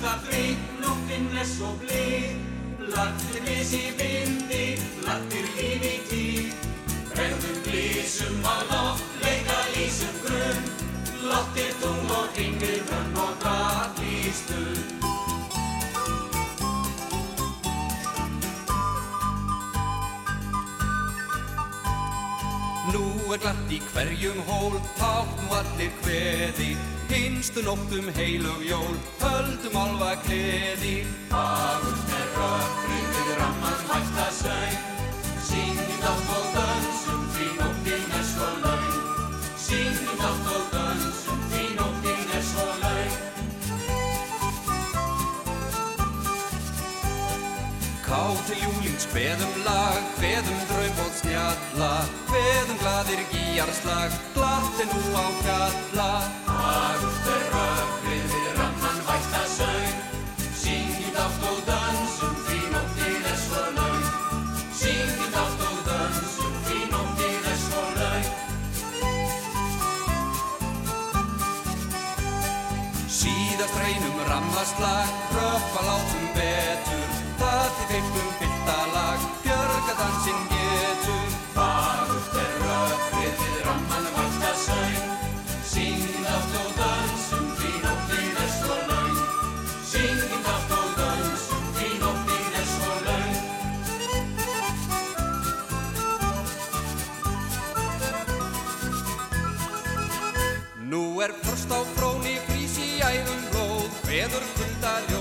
næsta frík, nóttinn er svo blíð, Lattir viss í vindi, lattir líf í tíð. Rægðum lísum á loft, leika lísum grunn, Lottir tún og hrín við hrann og í stund. Nú er glatt í hverjum hól, tátt nú allir hveði, hinstu nóttum heilug jól, höldum alva kleði. Fagurt er rökkrið við ramman hætta söng, syngjum dátt og dansum, því nóttin er svo laung. Syngjum dátt og dansum, til júlings hveðum lag, hveðum draumbóð snjalla, hveðum gladir gíjarslag, glatt er nú á fjalla. Fagurt er rökkrið við ramman vætta söng, syngjum dátt og dansum, því nóttin er svo laung. Syngjum dátt og dansum, því nóttin er svo laung. Síðast reynum rammaslag, röppa látum í feitum byttalag Björgadansinn getur. Fagust er röfrið við ramman valda sæn Syngið allt og dansum því nóttin er svo laun. Syngið allt og dansum því nóttin er svo laun.
Nú er frost á fróni frís í æðum blóð. Veður hundar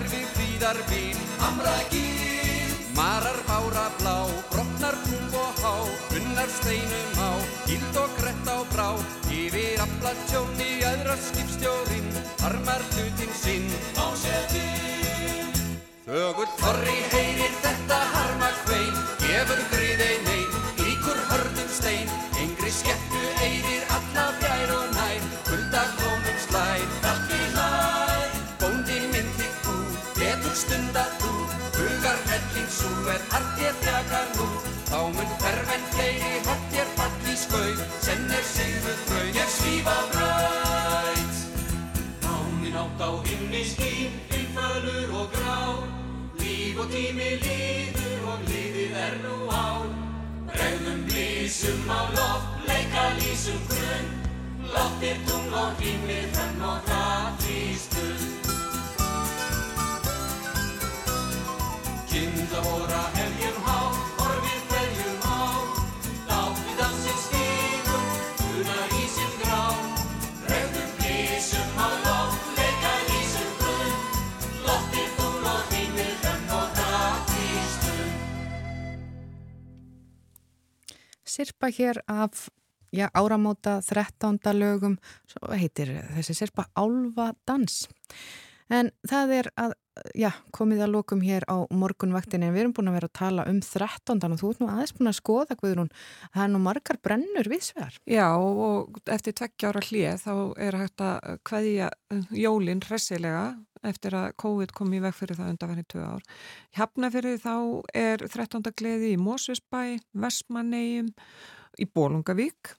fríðar bíl Hamra gíl, marar bára blá Brotnar tung og há, unnar steinum á Gild og grett á brá. Yfir afla tjóni, aðra skipstjórin Harmar hlutin sinn. Á setinn Þögull þorri heyrir þetta harma hvein Gefur griðei nein, himni skín, fylgfölur og grá. Líf og tími líður og líðið er nú á. Bregðum blísum á loft, leika lísum grunn. Loftir tung og hýmir fenn og það þýstun Kinda vora hefjum há,
Sirpa hér af já, áramóta 13. lögum, svo heitir þessi Sirpa Álva Dans. En það er að, já, komið að lokum hér á morgunvaktinni en við erum búin að vera að tala um 13. og þú ert nú aðeins búin að skoða, Guðrún, það er nú margar brennur viðsvegar.
Já og eftir tveggjára hlið þá er hægt að kveðja jólinn hressilega eftir að COVID kom í veg fyrir það undanverðin tvö ár. Hafnafyrir þá er 13. gleði í Mósvisbæ, Vestmannegjum, í Bólungavík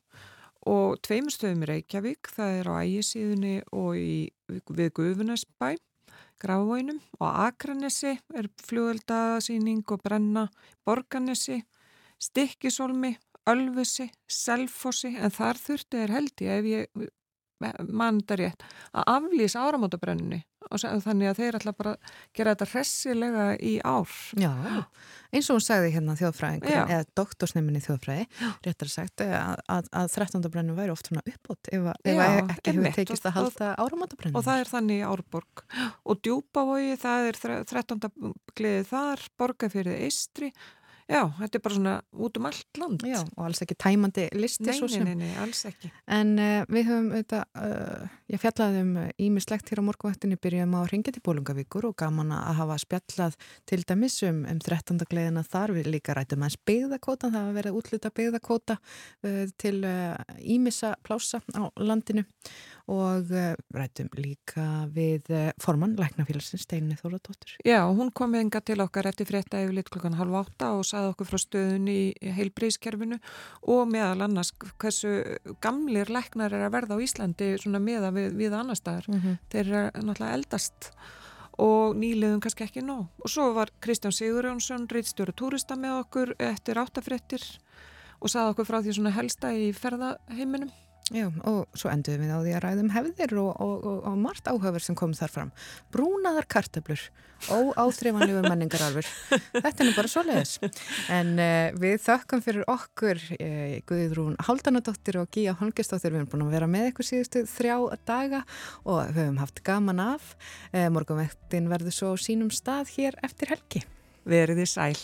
og tveimur stöðum í Reykjavík, það er á ægisíðunni og í, við Guðunarsbæ, Grafvóinum og Akranesi er fljóðeldaðsýning og brenna, Borganesi, Stikkisólmi, Ölfusi, Selfossi, en þar þurfti er held ég ef ég mann þetta rétt að aflýsa áramótabrennunni. og þannig að þeir ætla bara að gera þetta hressilega í ár.
Já, eins og hún sagði hérna þjóðfræðingur, eða doktorsneiminni þjóðfræði, réttar sagt að, að, að 13. brennu væri oft svona uppbót ef, ef
Já,
ekki hefur tekist að halda áramótabrennu.
Og það er þannig í Árborg. Og djúpavogi, það er þre- 13. gleðið þar, borgarfyrðið eistri. Já, þetta er bara svona út um allt land.
Já, og alls ekki tæmandi listi
Nei,
svo
nei,
sem.
nei, nei, alls ekki.
En uh, við höfum auðvitað, uh, ég fjallaði um ímislegt hér á morgunvættinni, byrjum á ringja til Bólungavíkur og gaman að hafa spjallað til dæmis um, um 13. gleðina þar. Við líka rætum aðeins byggðakóta, það hafa verið útluta byggðakóta uh, til ímissa plása á landinu og rætum líka við formann Læknafélagsins Steinni Þóradóttur.
Já, hún kom enga til okkar eftir frétta yfir lit klukkan halv átta og saði okkur frá stöðunni í heilbrískerfinu og meðal annars hversu gamlir læknar er að verða á Íslandi meða við, við annar staðar.
Mhm.
Þeir eru náttúrulega eldast og nýliðum kannski ekki nóg. Og svo var Kristján Sigurjónsson, reitstjóri túrista með okkur eftir áttafréttir og saði okkur frá því svona helsta í ferðaheiminum.
Já, og svo enduðum við á því að ræðum hefðir og, og, og, og margt áhöfur sem kom þar fram. Brúnaðar kartablur og áþreifanlegur menningararfur. Þetta er nú bara svoleiðis. En uh, við þökkum fyrir okkur, uh, Guðrún Haldanadóttir og Gíja Holgestóttir. Við erum búin að vera með ykkur síðustu þrjá daga og höfum haft gaman af. Uh, Morgunvektin verður svo sínum stað hér eftir helgi.
Veriði sæl.